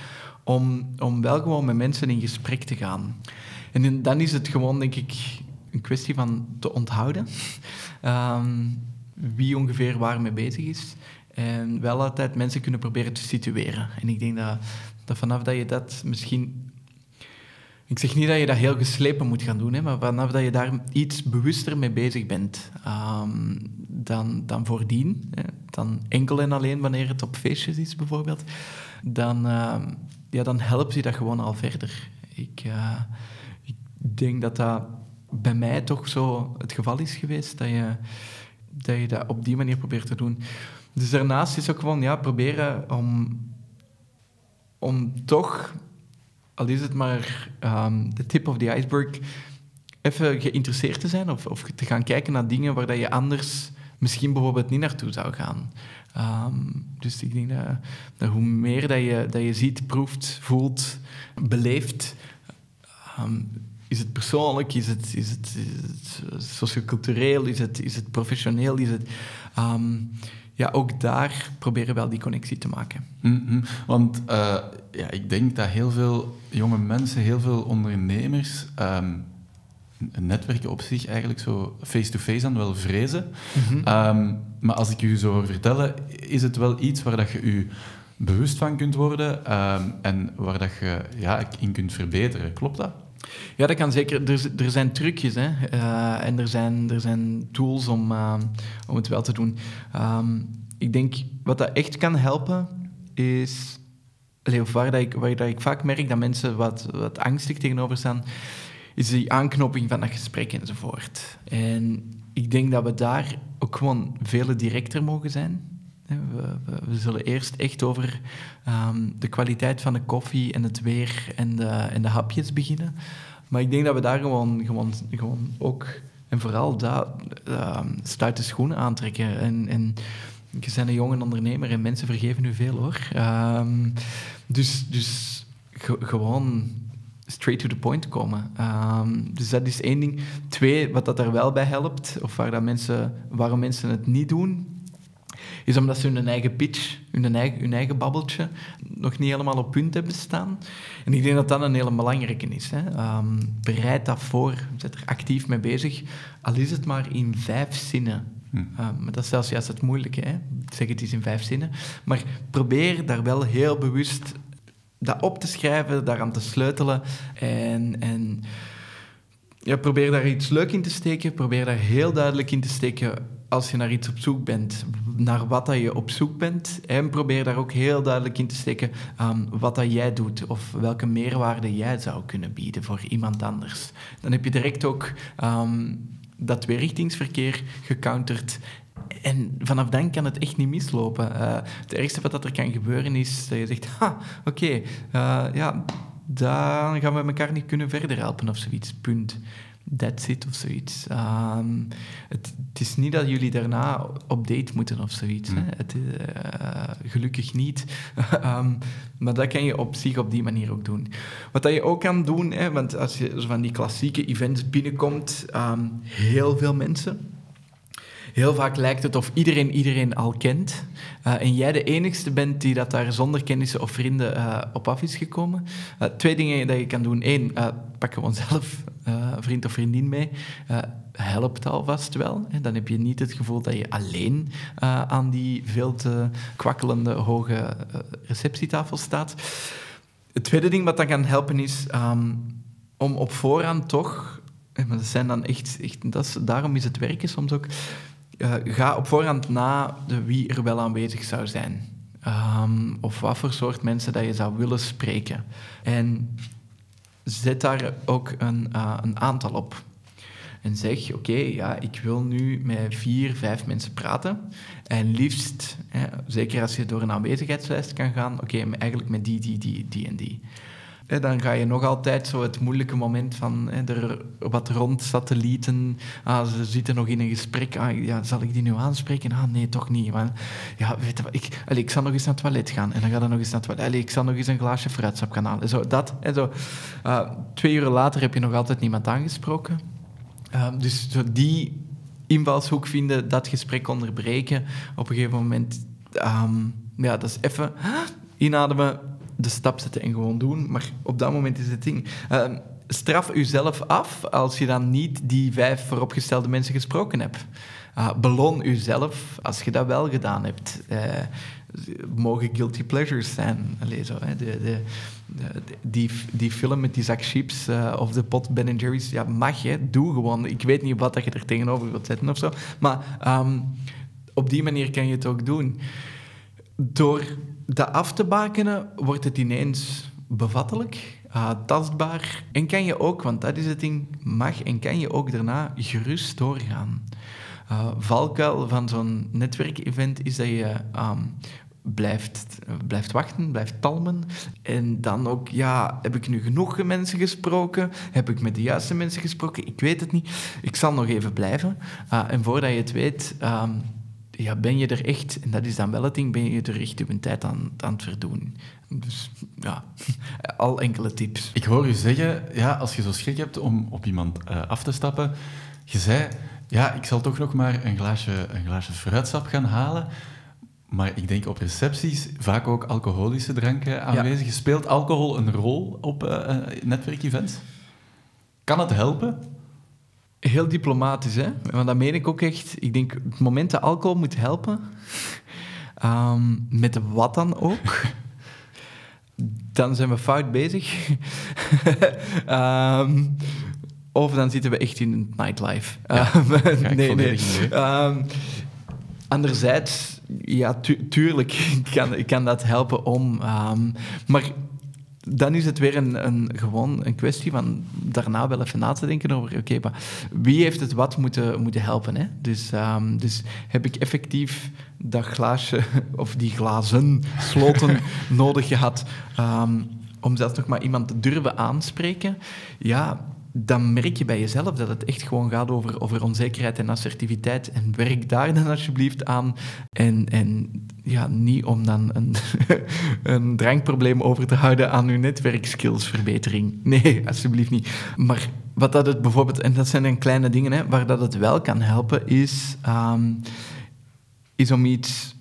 Speaker 3: om, om wel gewoon met mensen in gesprek te gaan. En dan is het gewoon, denk ik, een kwestie van te onthouden um, wie ongeveer waarmee bezig is. En wel altijd mensen kunnen proberen te situeren. En ik denk dat, dat vanaf dat je dat misschien Ik zeg niet dat je dat heel geslepen moet gaan doen, hè, maar vanaf dat je daar iets bewuster mee bezig bent um, dan, dan voordien, hè, dan enkel en alleen wanneer het op feestjes is bijvoorbeeld, dan, uh, ja, dan helpt je dat gewoon al verder. Ik, uh, ik denk dat dat bij mij toch zo het geval is geweest, dat je dat, je dat op die manier probeert te doen. Dus daarnaast is ook gewoon ja, proberen om, om toch al is het maar um, de tip of the iceberg, even geïnteresseerd te zijn of, of te gaan kijken naar dingen waar dat je anders misschien bijvoorbeeld niet naartoe zou gaan. Um, dus ik denk dat, hoe meer dat je, dat je ziet, proeft, voelt, beleeft, um, is het persoonlijk, is het, is het, is het sociocultureel, is het, is het professioneel, is het ja, ook daar proberen we wel die connectie te maken.
Speaker 1: Mm Want uh, ja, ik denk dat heel veel jonge mensen, heel veel ondernemers um, netwerken op zich eigenlijk zo face-to-face aan wel vrezen. Mm um, maar als ik u zo hoor vertellen, is het wel iets waar dat je u bewust van kunt worden um, en waar dat je ja, in kunt verbeteren. Klopt dat?
Speaker 3: Ja, dat kan zeker. Er, er zijn trucjes hè? Uh, en er zijn, er zijn tools om, uh, om het wel te doen. Um, ik denk, wat dat echt kan helpen, is... Of waar, ik, waar dat ik vaak merk dat mensen wat, wat angstig tegenover staan, is die aanknoping van dat gesprek enzovoort. En ik denk dat we daar ook gewoon veel directer mogen zijn. We, zullen eerst echt over um, de kwaliteit van de koffie en het weer en de, de hapjes beginnen. Maar ik denk dat we daar gewoon, gewoon, gewoon ook en vooral dat uh, stuiten schoenen aantrekken. En, en je bent een jonge ondernemer en mensen vergeven u veel hoor. Um, dus dus gewoon straight to the point komen. Dus dat is één ding. Twee, wat dat er wel bij helpt, of waar mensen, waarom mensen het niet doen, is omdat ze hun eigen pitch, hun eigen, hun eigen babbeltje, nog niet helemaal op punt hebben staan. En ik denk dat dat een hele belangrijke is. Hè. Um, bereid dat voor, zet er actief mee bezig, al is het maar in vijf zinnen. Hm. Uh, maar dat is zelfs juist het moeilijke. Hè. Zeg het eens in vijf zinnen. Maar probeer daar wel heel bewust dat op te schrijven, daaraan te sleutelen en... en ja, probeer daar iets leuk in te steken. Probeer daar heel duidelijk in te steken als je naar iets op zoek bent, naar wat dat je op zoek bent. En probeer daar ook heel duidelijk in te steken um, wat dat jij doet of welke meerwaarde jij zou kunnen bieden voor iemand anders. Dan heb je direct ook um, dat tweerichtingsverkeer gecounterd. En vanaf dan kan het echt niet mislopen. Uh, het ergste wat dat er kan gebeuren is dat je zegt, ha, oké, uh, ja, dan gaan we elkaar niet kunnen verder helpen of zoiets, punt that's it of zoiets. Um, het, het, is niet dat jullie daarna op date moeten of zoiets. Hè? Mm. Het, uh, gelukkig niet. um, (laughs) maar dat kan je op zich op die manier ook doen. Wat dat je ook kan doen, hè, want als je van die klassieke events binnenkomt, um, heel veel mensen Heel vaak lijkt het of iedereen iedereen al kent. Uh, en jij de enigste bent die dat daar zonder kennissen of vrienden uh, op af is gekomen. Uh, twee dingen dat je kan doen. Eén, pak gewoon (laughs) zelf vriend of vriendin mee. helpt alvast wel. Dan heb je niet het gevoel dat je alleen aan die veel te kwakkelende hoge receptietafel staat. Het tweede ding wat dan kan helpen is um, om op voorhand toch maar dat zijn dan echt, echt dat is, daarom is het werken soms ook uh, ga op voorhand na de wie er wel aanwezig zou zijn. Um, of wat voor soort mensen dat je zou willen spreken. En zet daar ook een, uh, een aantal op. En zeg, oké, ja, ik wil nu met vier, vijf mensen praten. En liefst, hè, zeker als je door een aanwezigheidslijst kan gaan, oké, eigenlijk met die, die, die, die en die dan ga je nog altijd zo het moeilijke moment van er wat rond satellieten. Ah, ze zitten nog in een gesprek. Ah, ja, zal ik die nu aanspreken? Ah, nee, toch niet. Maar, ja, weet ik, ik zal nog eens naar het toilet gaan. En dan ga je nog eens naar het toilet. Ik zal nog eens een glaasje fruitsap gaan halen. Zo, dat. En zo. Uh, twee uur later heb je nog altijd niemand aangesproken. Uh, dus die invalshoek vinden, dat gesprek onderbreken. Op een gegeven moment, um, ja, dat is even (gasps) inademen, de stap zetten en gewoon doen. Maar op dat moment is het ding. Uh, straf jezelf af als je dan niet die vijf vooropgestelde mensen gesproken hebt. Uh, beloon jezelf als je dat wel gedaan hebt. Uh, mogen guilty pleasures zijn. Allee, zo, hè. Die, die film met die zak chips uh, of de pot Ben Jerry's, ja, mag je, doe gewoon. Ik weet niet wat dat je er tegenover wilt zetten of zo. Maar ehm, op die manier kan je het ook doen. Door dat af te bakenen wordt het ineens bevattelijk, uh, tastbaar. En kan je ook, want dat is het ding, mag en kan je ook daarna gerust doorgaan. Uh, valkuil van zo'n netwerkevent is dat je um, blijft, blijft wachten, blijft talmen. En dan ook, ja, heb ik nu genoeg mensen gesproken? Heb ik met de juiste mensen gesproken? Ik weet het niet. Ik zal nog even blijven. Uh, en voordat je het weet, um, ja, ben je er echt, en dat is dan wel het ding, ben je er echt je tijd aan, aan het verdoen. Dus ja, (laughs) al enkele tips.
Speaker 1: Ik hoor u zeggen, ja, als je zo schrik hebt om op iemand uh, af te stappen, je zei, ja, ik zal toch nog maar een glaasje, een glaasje fruitsap gaan halen. Maar ik denk op recepties vaak ook alcoholische dranken aanwezig. Ja. Speelt alcohol een rol op uh, netwerkevents? Kan het helpen?
Speaker 3: Heel diplomatisch, hè? Want dat meen ik ook echt. Ik denk, het moment dat alcohol moet helpen, um, (laughs) met wat dan ook, (laughs) dan zijn we fout bezig. um, (laughs) of dan zitten we echt in een nightlife.
Speaker 1: Ja, um, nee, nee.
Speaker 3: Um, anderzijds, ja, tu tuurlijk kan, kan dat helpen om... maar dan is het weer een, een, gewoon een kwestie van daarna wel even na te denken over, oké, okay, wie heeft het wat moeten, moeten helpen? Hè? Dus, um, dus heb ik effectief dat glaasje, (laughs) of die glazen sloten (laughs) nodig gehad um, om zelfs nog maar iemand te durven aanspreken? Ja, dan merk je bij jezelf dat het echt gewoon gaat over, over onzekerheid en assertiviteit. En werk daar dan alsjeblieft aan. En, en ja, niet om dan een, (laughs) een drankprobleem over te houden aan je netwerkskillsverbetering. Nee, alsjeblieft niet. Maar wat dat het bijvoorbeeld, en dat zijn dan kleine dingen, hè, waar dat het wel kan helpen, is, um, is om iets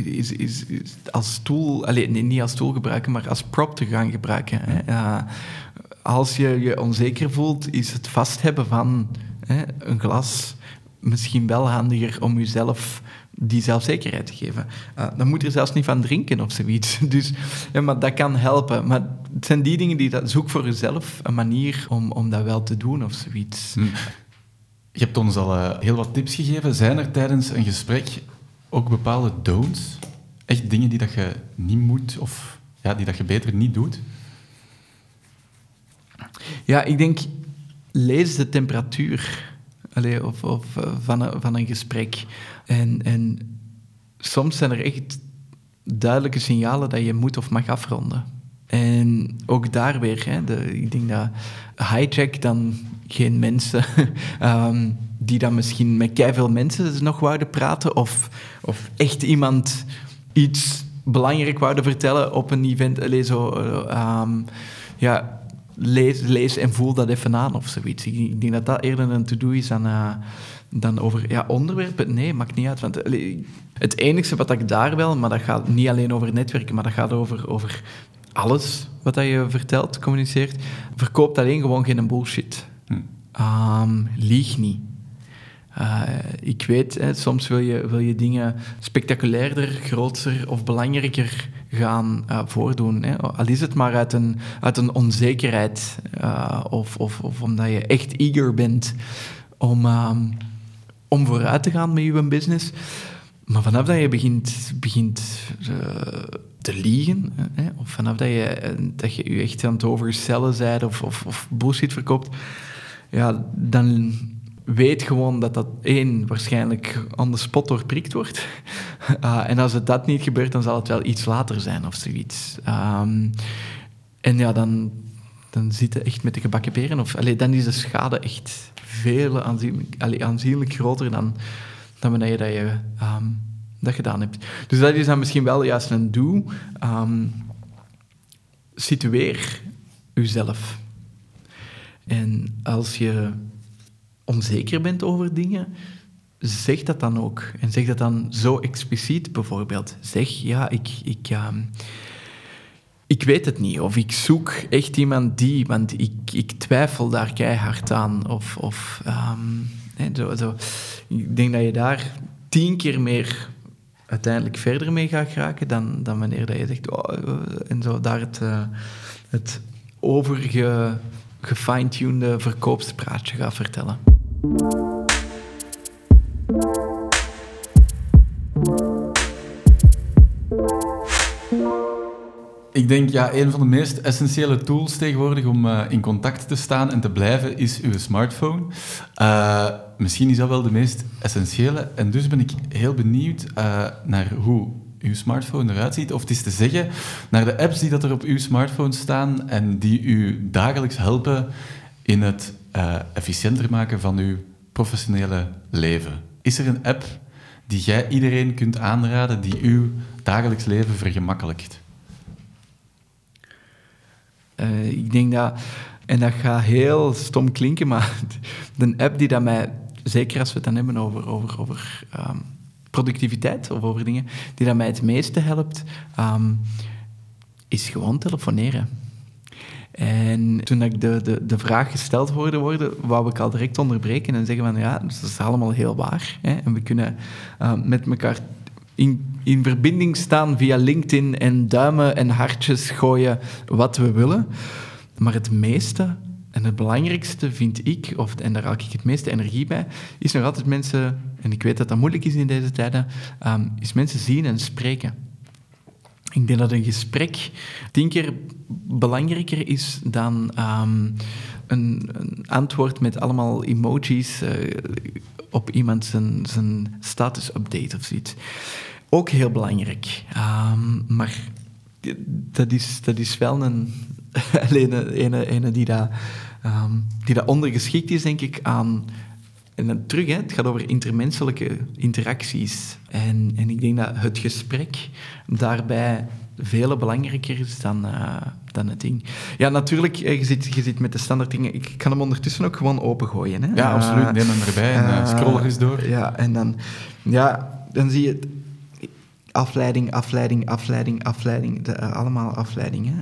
Speaker 3: is, is, is, als tool, alleen, niet als tool gebruiken, maar als prop te gaan gebruiken. Hè. Uh, als je je onzeker voelt, is het vasthebben van hè, een glas misschien wel handiger om jezelf die zelfzekerheid te geven. Uh, dan moet je er zelfs niet van drinken of zoiets. (laughs) Dus, ja, maar dat kan helpen. Maar het zijn die dingen die dat zoek voor jezelf een manier om, om dat wel te doen of zoiets. Hm.
Speaker 1: Je hebt ons al uh, heel wat tips gegeven. Zijn er tijdens een gesprek ook bepaalde don'ts? Echt dingen die dat je niet moet of ja, die dat je beter niet doet?
Speaker 3: Ja, ik denk, lees de temperatuur allee, of, of, eh, van, een, van een gesprek. En, en soms zijn er echt duidelijke signalen dat je moet of mag afronden. En ook daar weer, hè, de, ik denk dat hijack dan geen mensen um, (laughs) die dan misschien met veel mensen nog wouden praten, of, of echt iemand iets belangrijk wouden vertellen op een event. Allee, zo, um, ja, lees, lees en voel dat even aan of zoiets. Ik, denk dat dat eerder een to-do is dan, uh, dan over ja, onderwerpen. Nee, maakt niet uit. Want het enige wat ik daar wel, maar dat gaat niet alleen over netwerken, maar dat gaat over, over alles wat dat je vertelt, communiceert. Verkoopt alleen gewoon geen bullshit. Hm. Um, lieg niet. Uh, ik weet, hè, soms wil je, wil je dingen spectaculairder, groter of belangrijker gaan uh, voordoen. Hè. Al is het maar uit een, uit een onzekerheid uh, of, of, of omdat je echt eager bent om, um, om vooruit te gaan met je business. Maar vanaf dat je begint, begint te liegen, hè, of vanaf dat je, dat je je echt aan het overcellen bent of, of, of bullshit verkoopt, ja, dan weet gewoon dat dat één waarschijnlijk aan de spot doorprikt wordt. Uh, (laughs) en als het dat niet gebeurt, dan zal het wel iets later zijn of zoiets. Um, en ja, dan, dan zit je echt met de gebakken peren. Of, allee, dan is de schade echt veel aanzienlijk, allee, aanzienlijk groter dan, dan wanneer dat, je um, dat gedaan hebt. Dus dat is dan misschien wel juist een doe. Um, situeer jezelf. En als je onzeker bent over dingen, zeg dat dan ook. En zeg dat dan zo expliciet bijvoorbeeld. Zeg, ja, ik, ik, uh, ik weet het niet. Of ik zoek echt iemand die, want ik, ik twijfel daar keihard aan. Of, of um, zo, zo. ik denk dat je daar tien keer meer uiteindelijk verder mee gaat geraken dan, dan wanneer dat je zegt, oh, eh, en zo daar het, uh, het overge, gefine-tuned verkoopspraatje gaat vertellen.
Speaker 1: Ik denk, ja, een van de meest essentiële tools tegenwoordig om uh, in contact te staan en te blijven is uw smartphone. Uh, misschien is dat wel de meest essentiële. En dus ben ik heel benieuwd uh, naar hoe uw smartphone eruit ziet. Of het is te zeggen, naar de apps die dat er op uw smartphone staan en die u dagelijks helpen in het efficiënter maken van uw professionele leven. Is er een app die jij iedereen kunt aanraden die uw dagelijks leven vergemakkelijkt?
Speaker 3: Uh, ik denk dat, en dat gaat heel stom klinken, maar (laughs) de app die dat mij, zeker als we het dan hebben over, over, over um, productiviteit of over dingen, die dat mij het meeste helpt, um, is gewoon telefoneren. En toen ik de, de, de vraag gesteld hoorde worden, wou ik al direct onderbreken en zeggen van ja, dat is allemaal heel waar. Hè? En we kunnen uh, met elkaar in, in verbinding staan via LinkedIn en duimen en hartjes gooien wat we willen. Maar het meeste en het belangrijkste vind ik, of, en daar haal ik het meeste energie bij, is nog altijd mensen, en ik weet dat dat moeilijk is in deze tijden, um, is mensen zien en spreken. Ik denk dat een gesprek tien keer belangrijker is dan um, een, een, antwoord met allemaal emojis uh, op iemand zijn, zijn status-update of zoiets. Ook heel belangrijk. Um, maar dat is, dat is wel een, (laughs) alleen een, een, die, dat, um, die dat ondergeschikt is, denk ik, aan... En terug, hè, het gaat over intermenselijke interacties. En, en ik denk dat het gesprek daarbij veel belangrijker is dan, uh, dan het ding. Ja, natuurlijk, eh, je zit, je zit met de standaard dingen. Ik kan hem ondertussen ook gewoon opengooien. Hè?
Speaker 1: Ja, absoluut. Neem hem erbij en uh, scroll eens door.
Speaker 3: Ja, en dan, ja, dan zie je afleiding, afleiding, afleiding, afleiding. De, allemaal afleidingen.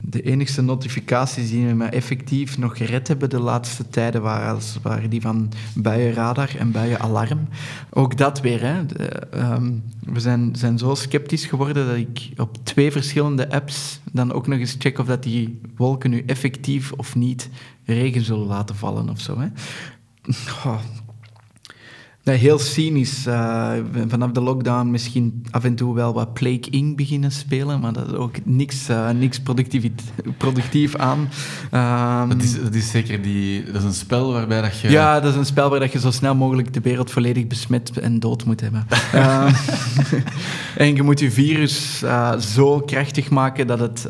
Speaker 3: de enige notificaties die me effectief nog gered hebben de laatste tijden waren, waren die van buienradar en buienalarm. Ook dat weer. Hè. De, um, we zijn, zijn zo sceptisch geworden dat ik op twee verschillende apps dan ook nog eens check of dat die wolken nu effectief of niet regen zullen laten vallen of zo. Hè. Nee, heel cynisch. Uh, vanaf de lockdown misschien af en toe wel wat Plague Inc. beginnen spelen, maar dat is ook niks, uh, niks productief aan.
Speaker 1: Um, dat, is, dat is zeker die... Dat is een spel waarbij dat je...
Speaker 3: Ja, dat is een spel waar dat je zo snel mogelijk de wereld volledig besmet en dood moet hebben. uh, (laughs) (laughs) en je moet je virus uh, zo krachtig maken dat het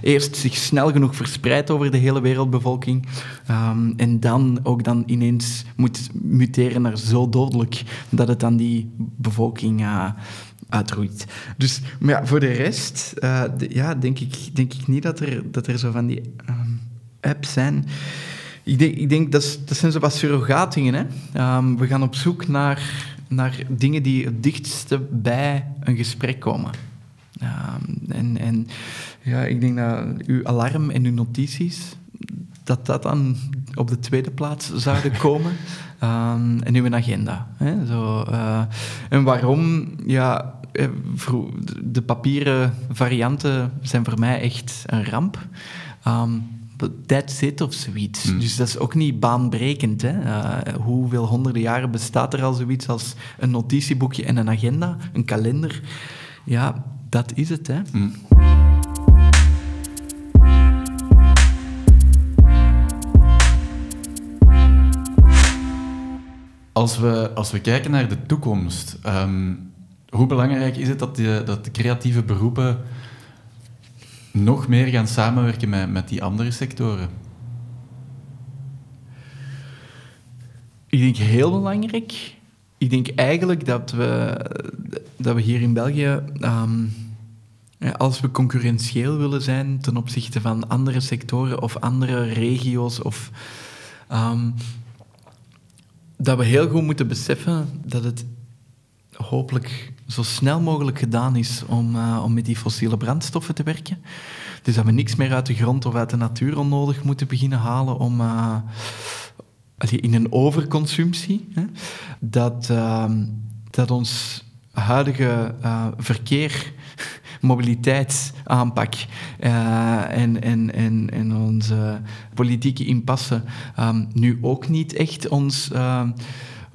Speaker 3: eerst zich snel genoeg verspreidt over de hele wereldbevolking um, en dan ook dan ineens moet muteren naar zo dood dat het dan die bevolking uh, uitroeit. Dus maar voor de rest uh, ja, denk, ik, denk ik niet dat er, dat er zo van die um, apps zijn. Ik denk, ik denk dat, dat zijn zo wat surrogatingen. Hè? Um, we gaan op zoek naar, naar dingen die het dichtste bij een gesprek komen. Um, en, en ja, ik denk dat uw alarm en uw notities, dat dat dan op de tweede plaats zouden (laughs) komen. Um, en uw agenda. Hè? Zo, uh, en waarom? Ja, eh, de papieren varianten zijn voor mij echt een ramp. Um, that's it of zoiets. Mm. Dus dat is ook niet baanbrekend. Hè? Uh, hoeveel honderden jaren bestaat er al zoiets als een notitieboekje en een agenda, een kalender? Ja, dat is het. Hè? Mm.
Speaker 1: Als we, als we kijken naar de toekomst, um, hoe belangrijk is het dat, de, dat de creatieve beroepen nog meer gaan samenwerken met, met die andere sectoren?
Speaker 3: Ik denk heel belangrijk. Ik denk eigenlijk dat we, dat we hier in België, um, als we concurrentieel willen zijn ten opzichte van andere sectoren of andere regio's of um, dat we heel goed moeten beseffen dat het hopelijk zo snel mogelijk gedaan is om, uh, om met die fossiele brandstoffen te werken. Dus dat we niks meer uit de grond of uit de natuur onnodig moeten beginnen halen om, uh, in een overconsumptie, hè, dat, uh, dat ons huidige uh, verkeer, (laughs) mobiliteitsaanpak uh, en, en, en, en onze politieke impasse um, nu ook niet echt ons uh,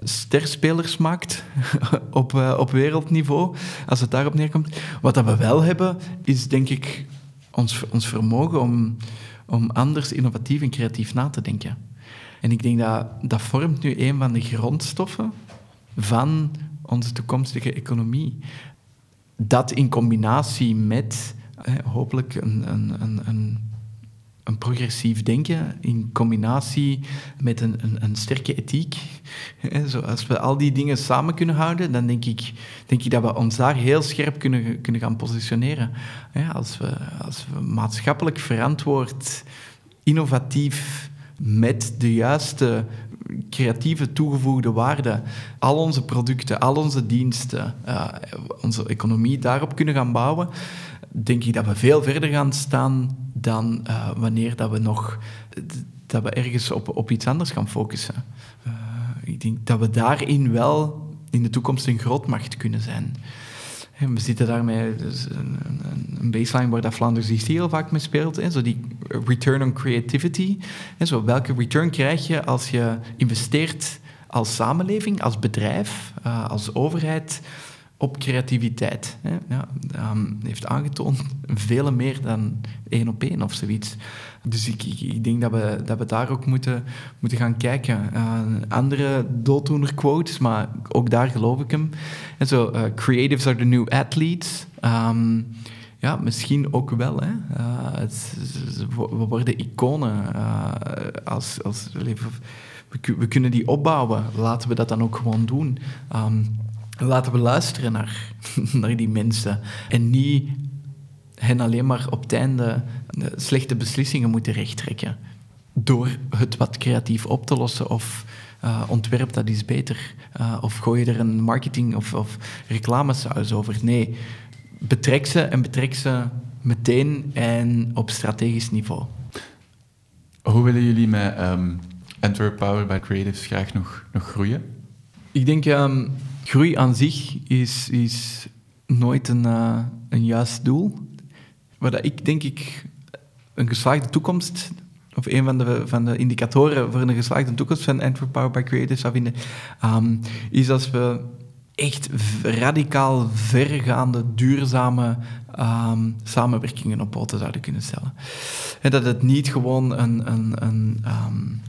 Speaker 3: sterspelers maakt (laughs) op, uh, op wereldniveau, als het daarop neerkomt. Wat dat we wel hebben, is denk ik ons, ons vermogen om, om anders innovatief en creatief na te denken. En ik denk dat dat vormt nu een van de grondstoffen van onze toekomstige economie. Dat in combinatie met hopelijk een, een, een, een, progressief denken, in combinatie met een, een, sterke ethiek. Zo, als we al die dingen samen kunnen houden, dan denk ik, denk ik dat we ons daar heel scherp kunnen, kunnen gaan positioneren. Als we, als we maatschappelijk verantwoord, innovatief, met de juiste creatieve toegevoegde waarde, al onze producten, al onze diensten, uh, onze economie daarop kunnen gaan bouwen, denk ik dat we veel verder gaan staan dan uh, wanneer dat we nog dat we ergens op, op iets anders gaan focussen. Uh, ik denk dat we daarin wel in de toekomst een grootmacht kunnen zijn. En we zitten daarmee dus een, baseline waar dat Flanders DC heel vaak mee speelt. Hè, zo die return on creativity. Hè, zo welke return krijg je als je investeert als samenleving, als bedrijf, uh, als overheid op creativiteit. Hè. Ja, um, heeft aangetoond veel meer dan één op één of zoiets. Dus ik, ik, ik, denk dat we, dat we daar ook moeten, moeten gaan kijken. Uh, andere dooddoener quotes, maar ook daar geloof ik hem. En zo, uh, creatives are the new athletes. Um, ja, misschien ook wel. Hè. Uh, het, we worden iconen. als, als, we, kunnen die opbouwen. Laten we dat dan ook gewoon doen. Um, laten we luisteren naar, (laughs) naar die mensen. En niet hen alleen maar op het einde slechte beslissingen moeten rechttrekken. Door het wat creatief op te lossen of uh, ontwerp dat is beter. Uh, of gooi je er een marketing- of, of reclamesaus over. Nee, betrek ze en betrek ze meteen en op strategisch niveau.
Speaker 1: Hoe willen jullie met um, Antwerp Power by Creatives graag nog, nog groeien?
Speaker 3: Ik denk, um, groei aan zich is, is nooit een, uh, een juist doel. Wat ik denk ik een geslaagde toekomst, of een van de, van de indicatoren voor een geslaagde toekomst van Antwerp Power by Creators zou vinden, um, is als we echt radicaal vergaande, duurzame um, samenwerkingen op poten zouden kunnen stellen. En dat het niet gewoon een, een, een um,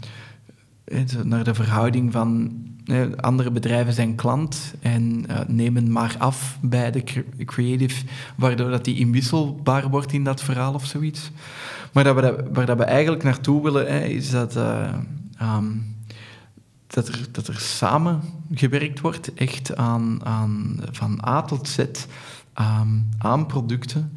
Speaker 3: naar de verhouding van andere bedrijven zijn klant en uh, nemen maar af bij de creative, waardoor dat die inwisselbaar wordt in dat verhaal of zoiets. Maar dat we, waar dat we eigenlijk naartoe willen, hè, is dat, uh, um, dat, er, dat er samen gewerkt wordt, echt aan, aan van A tot Z, um, aan producten,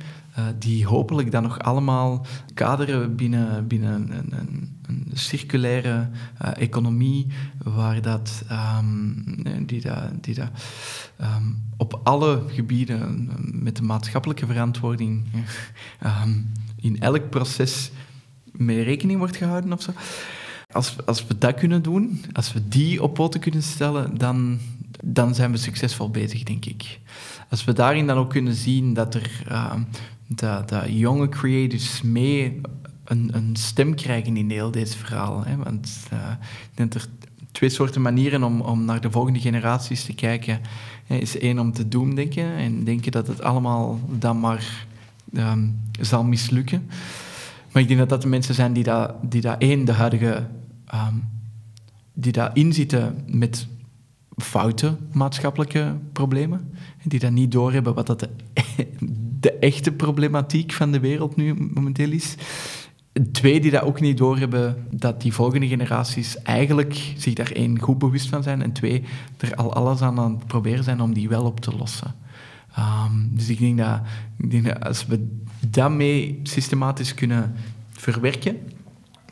Speaker 3: die hopelijk dan nog allemaal kaderen binnen, binnen een, een, een circulaire uh, economie, waar dat, um, die dat, die dat um, op alle gebieden met de maatschappelijke verantwoording um, in elk proces mee rekening wordt gehouden of zo. Als, als we dat kunnen doen, als we die op poten kunnen stellen, dan, dan zijn we succesvol bezig, denk ik. Als we daarin dan ook kunnen zien dat er uh, dat, dat jonge creators mee een, een, stem krijgen in heel dit verhaal. Hè? Want uh, ik denk dat er twee soorten manieren om, om naar de volgende generaties te kijken. Hè, is één om te doemdenken en denken dat het allemaal dan maar um, zal mislukken. Maar ik denk dat dat de mensen zijn die dat, die één, de huidige... Um, die daar inzitten met foute maatschappelijke problemen. Die dat niet doorhebben wat dat (laughs) de echte problematiek van de wereld nu momenteel is. Twee, die dat ook niet doorhebben dat die volgende generaties eigenlijk zich daar één goed bewust van zijn. En twee, er al alles aan aan het proberen zijn om die wel op te lossen. Um, dus ik denk, dat, als we dat mee systematisch kunnen verwerken,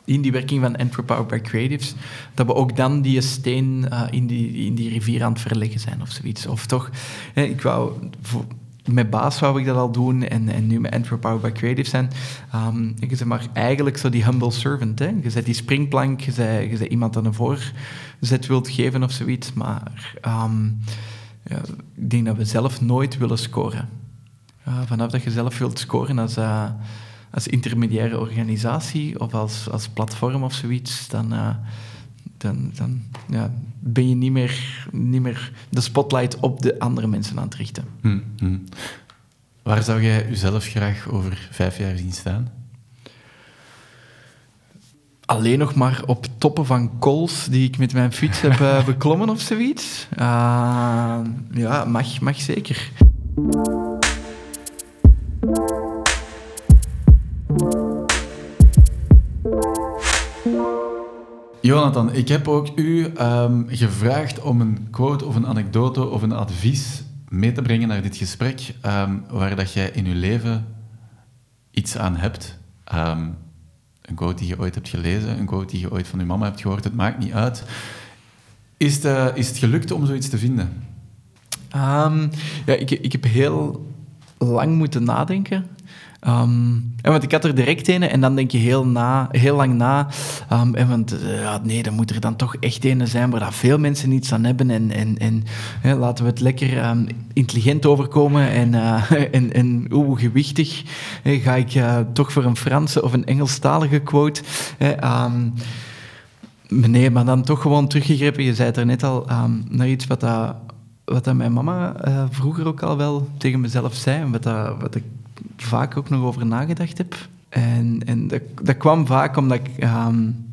Speaker 3: in die werking van Power by Creatives, dat we ook dan die steen uh, in, die, in die rivier aan het verleggen zijn of zoiets. Of toch, ik wou... Met Baas wou ik dat al doen en, en nu met Antwerp Power by Creative zijn. Um, ik zeg maar eigenlijk zo die humble servant. Hè? Je zet die springplank, je zet, je zet iemand aan een voorzet wilt geven of zoiets, maar um, ja, ik denk dat we zelf nooit willen scoren. vanaf dat je zelf wilt scoren als, uh, als intermediaire organisatie of als, als platform of zoiets, dan, uh, dan, dan ja, ben je niet meer, niet meer de spotlight op de andere mensen aan het richten. Hmm, hmm.
Speaker 1: Waar zou jij jezelf graag over vijf jaar zien staan?
Speaker 3: Alleen nog maar op toppen van kools die ik met mijn fiets heb uh, beklommen of zoiets. Uh, ja, mag, mag zeker.
Speaker 1: Jonathan, ik heb ook u um, gevraagd om een quote of een anekdote of een advies mee te brengen naar dit gesprek, um, waar dat jij in je leven iets aan hebt. Um, een quote die je ooit hebt gelezen, een quote die je ooit van je mama hebt gehoord, het maakt niet uit. Is het, uh, is gelukt om zoiets te vinden?
Speaker 3: ja, ik, ik heb heel lang moeten nadenken. Um, en want ik had er direct een en dan denk je heel, na, heel lang na. Um, en want ja, nee, dan moet er dan toch echt een zijn waar dat veel mensen iets aan hebben. En, en, en hè, laten we het lekker um, intelligent overkomen. En, uh, (laughs) en, en oeh, gewichtig. Hè, ga ik uh, toch voor een Franse of een Engelstalige quote. Hè, nee, maar dan toch gewoon teruggegrepen. Je zei het er net al, naar iets wat dat wat mijn mama vroeger ook al wel tegen mezelf zei, en wat, dat, wat ik vaak ook nog over nagedacht heb. En, en dat, dat kwam vaak omdat ik... Um,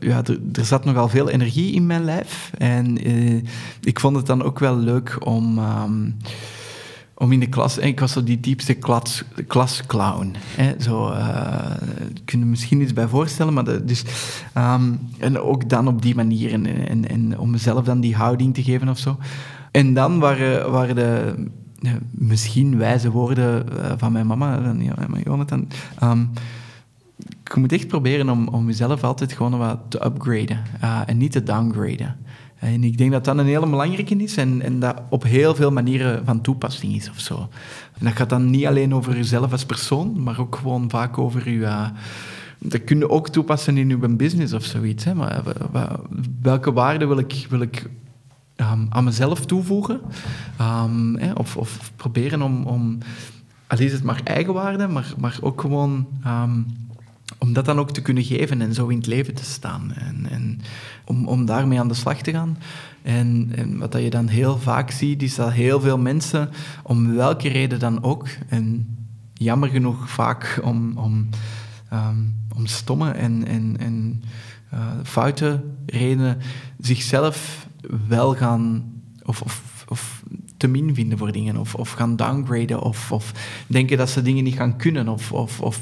Speaker 3: ja, er, er, zat nogal veel energie in mijn lijf. En uh, ik vond het dan ook wel leuk om... Um, om in de klas... Ik was zo die diepste klas, klasclown. Hè, zo, uh, je misschien iets bij voorstellen. Maar dus, um, en ook dan op die manier. En, en, en, om mezelf dan die houding te geven of zo. En dan waren, waren de misschien wijze woorden eh, van mijn mama, ja, Jonathan. Je moet echt proberen om, om jezelf altijd gewoon wat te upgraden uh, en niet te downgraden. En ik denk dat dat een hele belangrijke is en, en dat op heel veel manieren van toepassing is of zo. En dat gaat dan niet alleen over jezelf als persoon, maar ook gewoon vaak over je... Uh, dat kun je ook toepassen in je business of zoiets. Hè? Maar welke waarden wil ik, wil ik um, aan mezelf toevoegen. Um, of, of, proberen om, om al is het maar eigenwaarde, maar, maar ook gewoon um, om dat dan ook te kunnen geven en zo in het leven te staan. En, en om, om daarmee aan de slag te gaan. En, en wat dat je dan heel vaak ziet, is dat heel veel mensen, om welke reden dan ook, en jammer genoeg vaak om, om, om stomme en, en, en uh, foute redenen, zichzelf wel gaan of, of, of te min vinden voor dingen, of, of gaan downgraden, of, of denken dat ze dingen niet gaan kunnen, of, of, of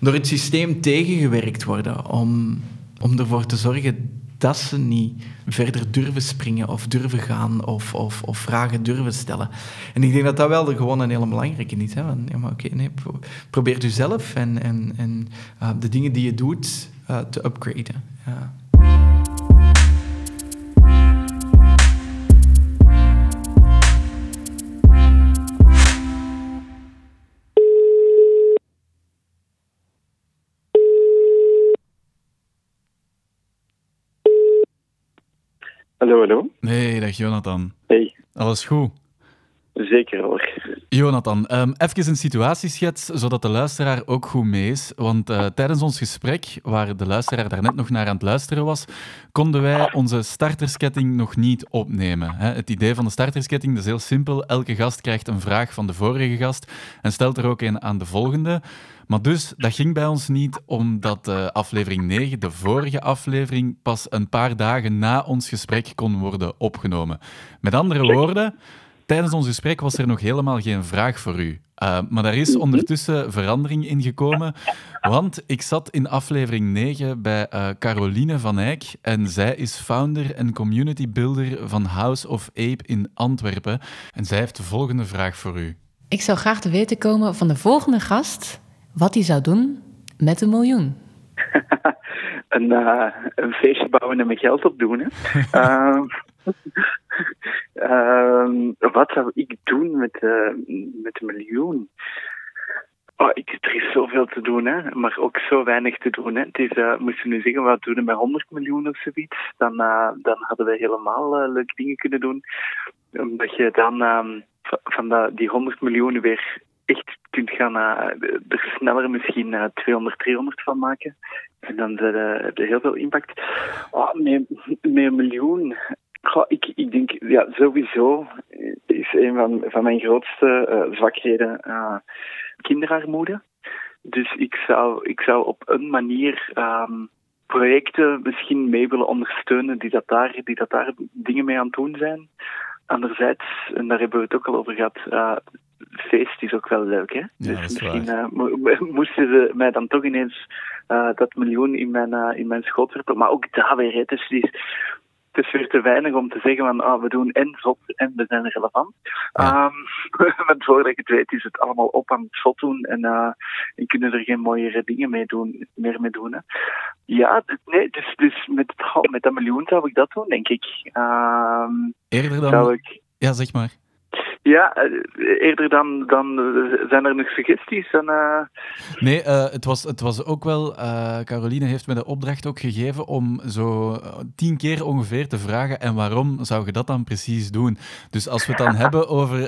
Speaker 3: door het systeem tegengewerkt worden om, om ervoor te zorgen dat ze niet verder durven springen of durven gaan of, of, of vragen durven stellen. En ik denk dat dat wel de, gewoon een hele belangrijke is. Hè? Van, ja, maar oké, probeer jezelf en, en, en uh, de dingen die je doet uh, te upgraden. Ja.
Speaker 4: Hallo, hallo.
Speaker 1: Nee, dag Jonathan.
Speaker 4: Hey.
Speaker 1: Alles goed?
Speaker 4: Zeker hoor.
Speaker 1: Jonathan, um, even een situatieschets, zodat de luisteraar ook goed mee is. Want uh, tijdens ons gesprek, waar de luisteraar daarnet nog naar aan het luisteren was, konden wij onze startersketting nog niet opnemen. Het idee van de startersketting is heel simpel. Elke gast krijgt een vraag van de vorige gast en stelt er ook een aan de volgende. Maar dus, dat ging bij ons niet, omdat uh, aflevering 9, de vorige aflevering, pas een paar dagen na ons gesprek kon worden opgenomen. Met andere woorden, tijdens ons gesprek was er nog helemaal geen vraag voor u. Uh, maar daar is ondertussen verandering in gekomen, want ik zat in aflevering 9 bij uh, Caroline van Eyck en zij is founder en community builder van House of Ape in Antwerpen. En zij heeft de volgende vraag voor u.
Speaker 5: Ik zou graag te weten komen van de volgende gast wat hij zou doen met een miljoen. (laughs)
Speaker 4: een, uh, een feestje bouwen en mijn geld opdoen. Hè. (laughs) uh, (laughs) wat zou ik doen met, uh, met een miljoen? Oh, ik, er is zoveel te doen, hè, maar ook zo weinig te doen. Hè. Het is, moesten we nu zeggen, wat doen we met 100 miljoen of zoiets, dan, uh, dan hadden we helemaal leuke dingen kunnen doen.
Speaker 3: omdat je dan um, van die 100 miljoen weer echt kunt gaan er sneller misschien uh, 200, 300 van maken. En dan heb je heel veel impact. Oh, met, met een miljoen. Goh, ik, ik denk, ja, sowieso is een van, van mijn grootste uh, zwakheden kinderarmoede. Dus ik zou, ik zou op een manier um, projecten misschien mee willen ondersteunen die dat, daar, die dat daar dingen mee aan het doen zijn. Anderzijds, en daar hebben we het ook al over gehad, uh, feest is ook wel leuk. Hè?
Speaker 1: Ja,
Speaker 3: dus misschien
Speaker 1: uh,
Speaker 3: moesten ze mij dan toch ineens uh, dat miljoen in mijn, uh, in mijn schoot werpen. Maar ook daar weer, hè, dus die, het is weer te weinig om te zeggen van ah, we doen en zot en we zijn relevant.
Speaker 1: Ja.
Speaker 3: Um, (laughs) want voordat ik het weet is het allemaal op aan het zot doen en, uh, en kunnen er geen mooiere dingen mee doen, meer mee doen. Hè. Ja, nee, dus, dus met, met dat miljoen zou ik dat doen, denk ik. Um,
Speaker 1: Eerder dan...
Speaker 3: zou ik
Speaker 1: Ja, zeg maar.
Speaker 3: Ja, eerder dan, dan zijn er nog suggesties. En, uh...
Speaker 1: Nee, uh, het, was, het was ook wel... Uh, Caroline heeft me de opdracht ook gegeven om zo tien keer ongeveer te vragen en waarom zou je dat dan precies doen? Dus als we het dan (laughs) hebben over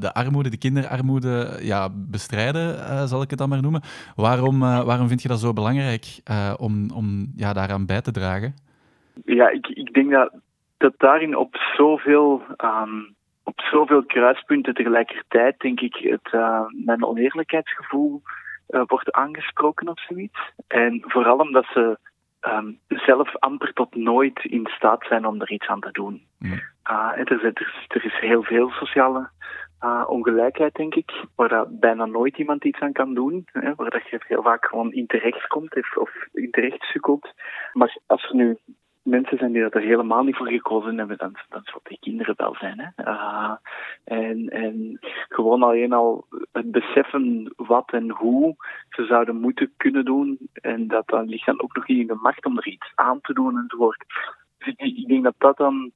Speaker 1: de armoede, de kinderarmoede ja, bestrijden, zal ik het dan maar noemen. Waarom, waarom vind je dat zo belangrijk om, om ja, daaraan bij te dragen?
Speaker 3: Ja, ik, ik denk dat, dat daarin op zoveel... Um op zoveel kruispunten tegelijkertijd, denk ik, het, uh, mijn oneerlijkheidsgevoel uh, wordt aangesproken of zoiets. En vooral omdat ze um, zelf amper tot nooit in staat zijn om er iets aan te doen.
Speaker 1: Mm.
Speaker 3: Uh, er, is, er, is, heel veel sociale ongelijkheid, denk ik, waar dat bijna nooit iemand iets aan kan doen. Hè, waar dat je heel vaak gewoon in terecht komt of, of in terecht sukkelt. Maar als er nu mensen zijn die dat er helemaal niet voor gekozen hebben, dan, dan zal die kinderen wel zijn. Hè? Uh, en, en gewoon alleen al het beseffen wat en hoe ze zouden moeten kunnen doen. En dat dan ligt dan ook nog niet in de macht om er iets aan te doen enzovoort. Dus ik, ik denk dat dat dan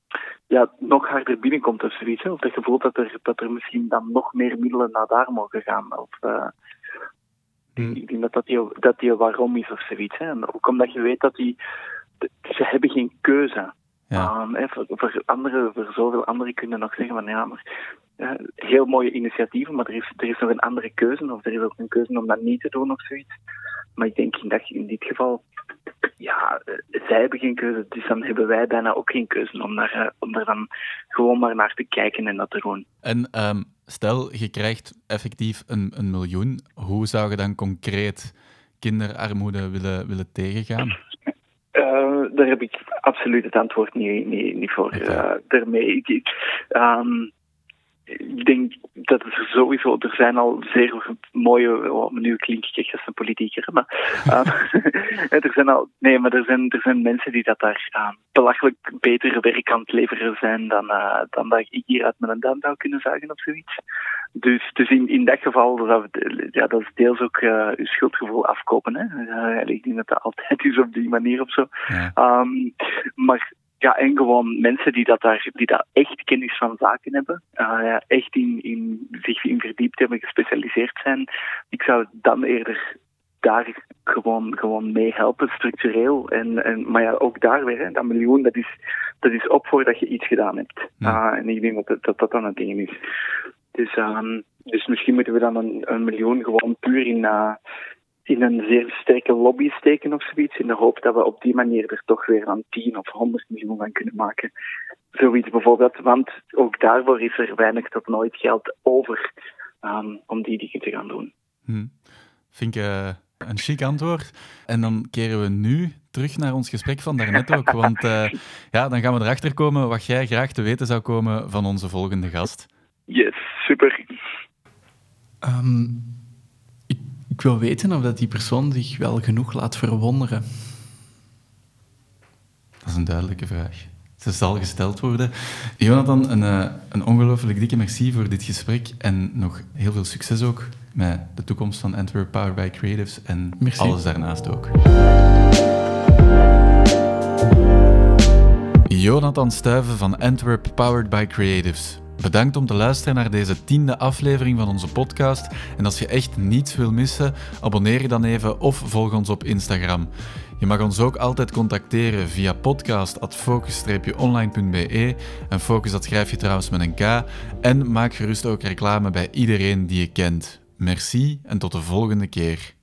Speaker 3: ja, nog harder binnenkomt of zoiets. Hè? Of dat gevoel dat er, dat er misschien dan nog meer middelen naar daar mogen gaan. Of, uh,
Speaker 1: Hmm.
Speaker 3: Ik denk dat dat die, dat die waarom is of zoiets. Hè? En ook omdat je weet dat die ze hebben geen keuze.
Speaker 1: Ja.
Speaker 3: Um, voor, voor, andere, voor zoveel anderen kunnen nog zeggen van ja, maar uh, heel mooie initiatieven, maar er is, er is nog een andere keuze, of er is ook een keuze om dat niet te doen of zoiets. Maar ik denk in, dat, in dit geval, ja, uh, zij hebben geen keuze, dus dan hebben wij bijna ook geen keuze om daar, uh, om daar dan gewoon maar naar te kijken en dat te doen.
Speaker 1: En um, stel, je krijgt effectief een, een miljoen, hoe zou je dan concreet kinderarmoede willen, willen tegengaan?
Speaker 3: Uh, daar heb ik absoluut het antwoord niet, niet, niet voor. Uh, daarmee, ik, ik, um, ik denk dat er sowieso, er zijn al zeer mooie, oh, nu klink ik echt als een politieker, maar uh, (laughs) (laughs) er zijn al, nee, maar er zijn, er zijn mensen die dat daar uh, belachelijk beter werk aan het leveren zijn dan, uh, dan dat ik hier uit mijn duim zou kunnen zagen of zoiets. Dus, dus in, in dat geval, dat, ja, dat is deels ook je schuldgevoel afkopen. Hè? Uh, ik denk dat dat altijd is op die manier of zo.
Speaker 1: Ja.
Speaker 3: Um, maar ja, en gewoon mensen die dat daar, die daar echt kennis van zaken hebben, uh, ja, echt in, in zich in verdiept hebben, gespecialiseerd zijn. Ik zou dan eerder daar gewoon, gewoon mee helpen, structureel. En, en, maar ja, ook daar weer, hè, dat miljoen, dat is, dat is op voordat je iets gedaan hebt.
Speaker 1: Ja.
Speaker 3: Uh, en ik denk dat dat, dat, dat dan het ding is. Dus, um, dus misschien moeten we dan een, een miljoen gewoon puur in, uh, in een zeer sterke lobby steken of zoiets, in de hoop dat we op die manier er toch weer aan 10 of 100 miljoen aan kunnen maken. Zoiets bijvoorbeeld, want ook daarvoor is er weinig tot nooit geld over um, om die dingen te gaan doen.
Speaker 1: Hm. Vind ik uh, een chic antwoord. En dan keren we nu terug naar ons gesprek van daarnet ook, want uh, ja, dan gaan we erachter komen wat jij graag te weten zou komen van onze volgende gast.
Speaker 3: Yes, super.
Speaker 6: Um, ik, wil weten of dat die persoon zich wel genoeg laat verwonderen.
Speaker 1: Dat is een duidelijke vraag. Ze zal gesteld worden. Jonathan, een, uh, een ongelooflijk dikke merci voor dit gesprek en nog heel veel succes ook met de toekomst van Antwerp Power by Creatives en
Speaker 6: merci.
Speaker 1: alles daarnaast ook. Jonathan Stuiven van Antwerp Powered by Creatives. Bedankt om te luisteren naar deze tiende aflevering van onze podcast. En als je echt niets wil missen, abonneer je dan even of volg ons op Instagram. Je mag ons ook altijd contacteren via podcast.focus-online.be. En focus dat schrijf je trouwens met een K. En maak gerust ook reclame bij iedereen die je kent. Merci en tot de volgende keer.